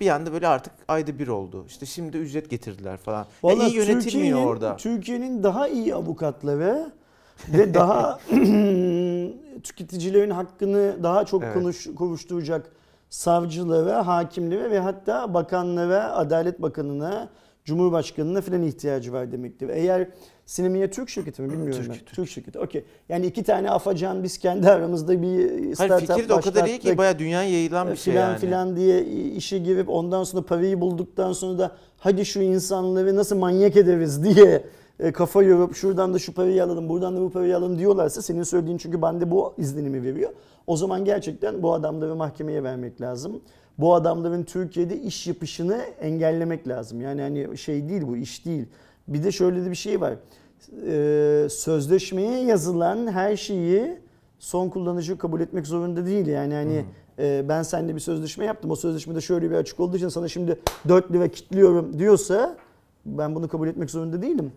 S1: Bir anda böyle artık ayda bir oldu. İşte şimdi ücret getirdiler falan.
S2: Vallahi
S1: iyi yönetilmiyor
S2: Türkiye'nin-
S1: orada.
S2: Türkiye'nin daha iyi avukatları ve daha tüketicilerin hakkını daha çok
S1: Evet.
S2: konuş, kovuşturacak savcılara, hakimlere ve hatta bakanlara, Adalet Bakanı'na, Cumhurbaşkanı'na falan ihtiyacı var demektir. Eğer sinemaya Türk şirketi mi bilmiyorum
S1: Türk,
S2: ben.
S1: Türk.
S2: Türk şirketi. Okey. Yani iki tane afacan biz kendi aramızda bir
S1: Hayır
S2: startup
S1: fikir de o kadar iyi ki baya dünya yayılan bir şey
S2: filan
S1: yani.
S2: filan diye işe girip ondan sonra parayı bulduktan sonra da hadi şu insanları nasıl manyak ederiz diye e, kafa yorup şuradan da şu parayı alalım buradan da bu parayı alalım diyorlarsa senin söylediğin çünkü bende bu izlenimi veriyor. O zaman gerçekten bu adamları mahkemeye vermek lazım. Bu adamların Türkiye'de iş yapışını engellemek lazım. Yani hani şey değil bu iş değil. Bir de şöyle de bir şey var. Ee, sözleşmeye yazılan her şeyi son kullanıcı kabul etmek zorunda değil. Yani hani e, ben seninle bir sözleşme yaptım. O sözleşmede şöyle bir açık olduğu için sana şimdi 4 lira kilitliyorum diyorsa ben bunu kabul etmek zorunda değilim.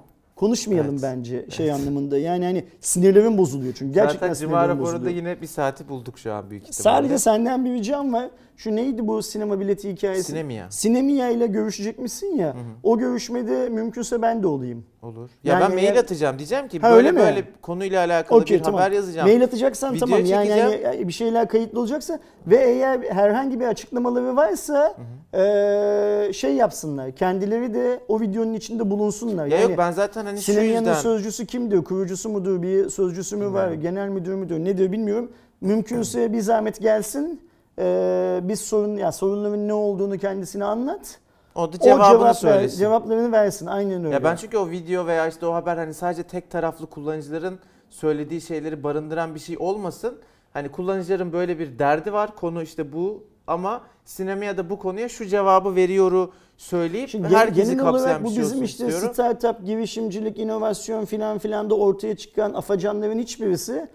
S2: Konuşmayalım
S1: Evet.
S2: bence şey anlamında. Yani hani sinirlerim bozuluyor çünkü gerçekten
S1: Zaten Cuma
S2: sinirlerim
S1: raporunda
S2: bozuluyor.
S1: yine bir saati bulduk şu an büyük ihtimalle.
S2: Sadece senden bir ricam var. Şu neydi bu sinema bileti hikayesi?
S1: Sinemia.
S2: Sinemia ile görüşecek misin ya? O görüşmede mümkünse ben de olayım.
S1: Olur. Ya
S2: Yani
S1: ben mail
S2: eğer-
S1: atacağım diyeceğim ki
S2: Ha,
S1: böyle
S2: öyle mi?
S1: böyle konuyla alakalı
S2: Okey
S1: bir
S2: tamam.
S1: haber yazacağım.
S2: Mail atacaksan
S1: Video
S2: tamam yani, yani bir şeyler kayıtlı olacaksa ve eğer herhangi bir açıklamaları varsa eee, şey yapsınlar. Kendileri de o videonun içinde bulunsunlar.
S1: Ya
S2: yani
S1: yok ben zaten hani şu yüzden
S2: sözcüsü kimdir? Kurucusu mudur? Bir sözcüsü mü var?
S1: Bilmiyorum.
S2: Genel müdür müdür? Nedir bilmiyorum. Mümkünse bir zahmet gelsin. Eee biz sorun ya sorunların ne olduğunu kendisine anlat.
S1: O da
S2: o
S1: cevabını
S2: cevap ver-
S1: söylesin.
S2: cevaplarını versin. Aynen öyle.
S1: Ya ben çünkü o video veya işte o haber hani sadece tek taraflı kullanıcıların söylediği şeyleri barındıran bir şey olmasın. Hani kullanıcıların böyle bir derdi var. Konu işte bu ama sinemaya da bu konuya şu cevabı veriyoru söyleyip
S2: Şimdi
S1: herkesi
S2: genel
S1: kapsayan
S2: olarak
S1: bir
S2: bu
S1: şey
S2: bizim işte
S1: istiyorum.
S2: startup, girişimcilik, inovasyon filan filan da ortaya çıkan afacanların hiçbirisi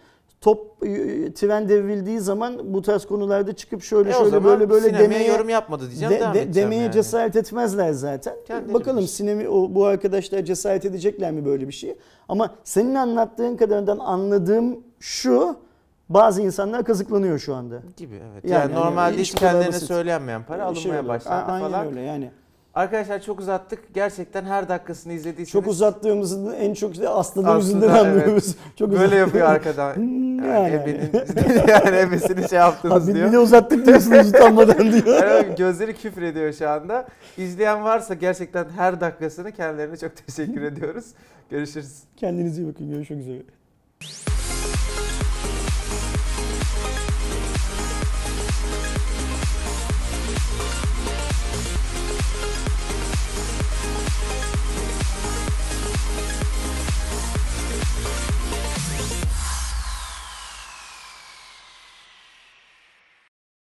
S2: top e, tren devrildiği zaman bu tarz konularda çıkıp şöyle
S1: E
S2: şöyle böyle böyle demeye
S1: yorum yapmadı diyeceğim
S2: de- de- demeye
S1: yani.
S2: cesaret etmezler zaten.
S1: Kendileri
S2: Bakalım
S1: bilir.
S2: sinemi o bu arkadaşlar cesaret edecekler mi böyle bir şey? Ama senin anlattığın kadarından anladığım şu bazı insanlar kazıklanıyor şu anda.
S1: gibi evet.
S2: Yani
S1: Yani, normalde
S2: iş
S1: hiç kendilerine söylenmeyen para
S2: Şey
S1: alınmaya
S2: olarak.
S1: başlandı
S2: A- Aynen
S1: falan.
S2: öyle yani.
S1: Arkadaşlar çok uzattık. Gerçekten her dakikasını izlediyseniz
S2: Çok uzattığımızı en çok da Aslı'nın
S1: Aslı'da,
S2: yüzünden
S1: evet.
S2: anlıyoruz. Çok
S1: böyle yapıyor arkadan.
S2: Hmm,
S1: Yani,
S2: yani.
S1: ebenin, yani ebesini şey
S2: Ha,
S1: yaptınız
S2: bir,
S1: diyor.
S2: bir de uzattık diyorsunuz utanmadan diyor.
S1: Yani gözleri küfür ediyor şu anda. İzleyen varsa gerçekten her dakikasını kendilerine çok teşekkür ediyoruz. Görüşürüz.
S2: Kendinize iyi bakın. Görüşmek üzere.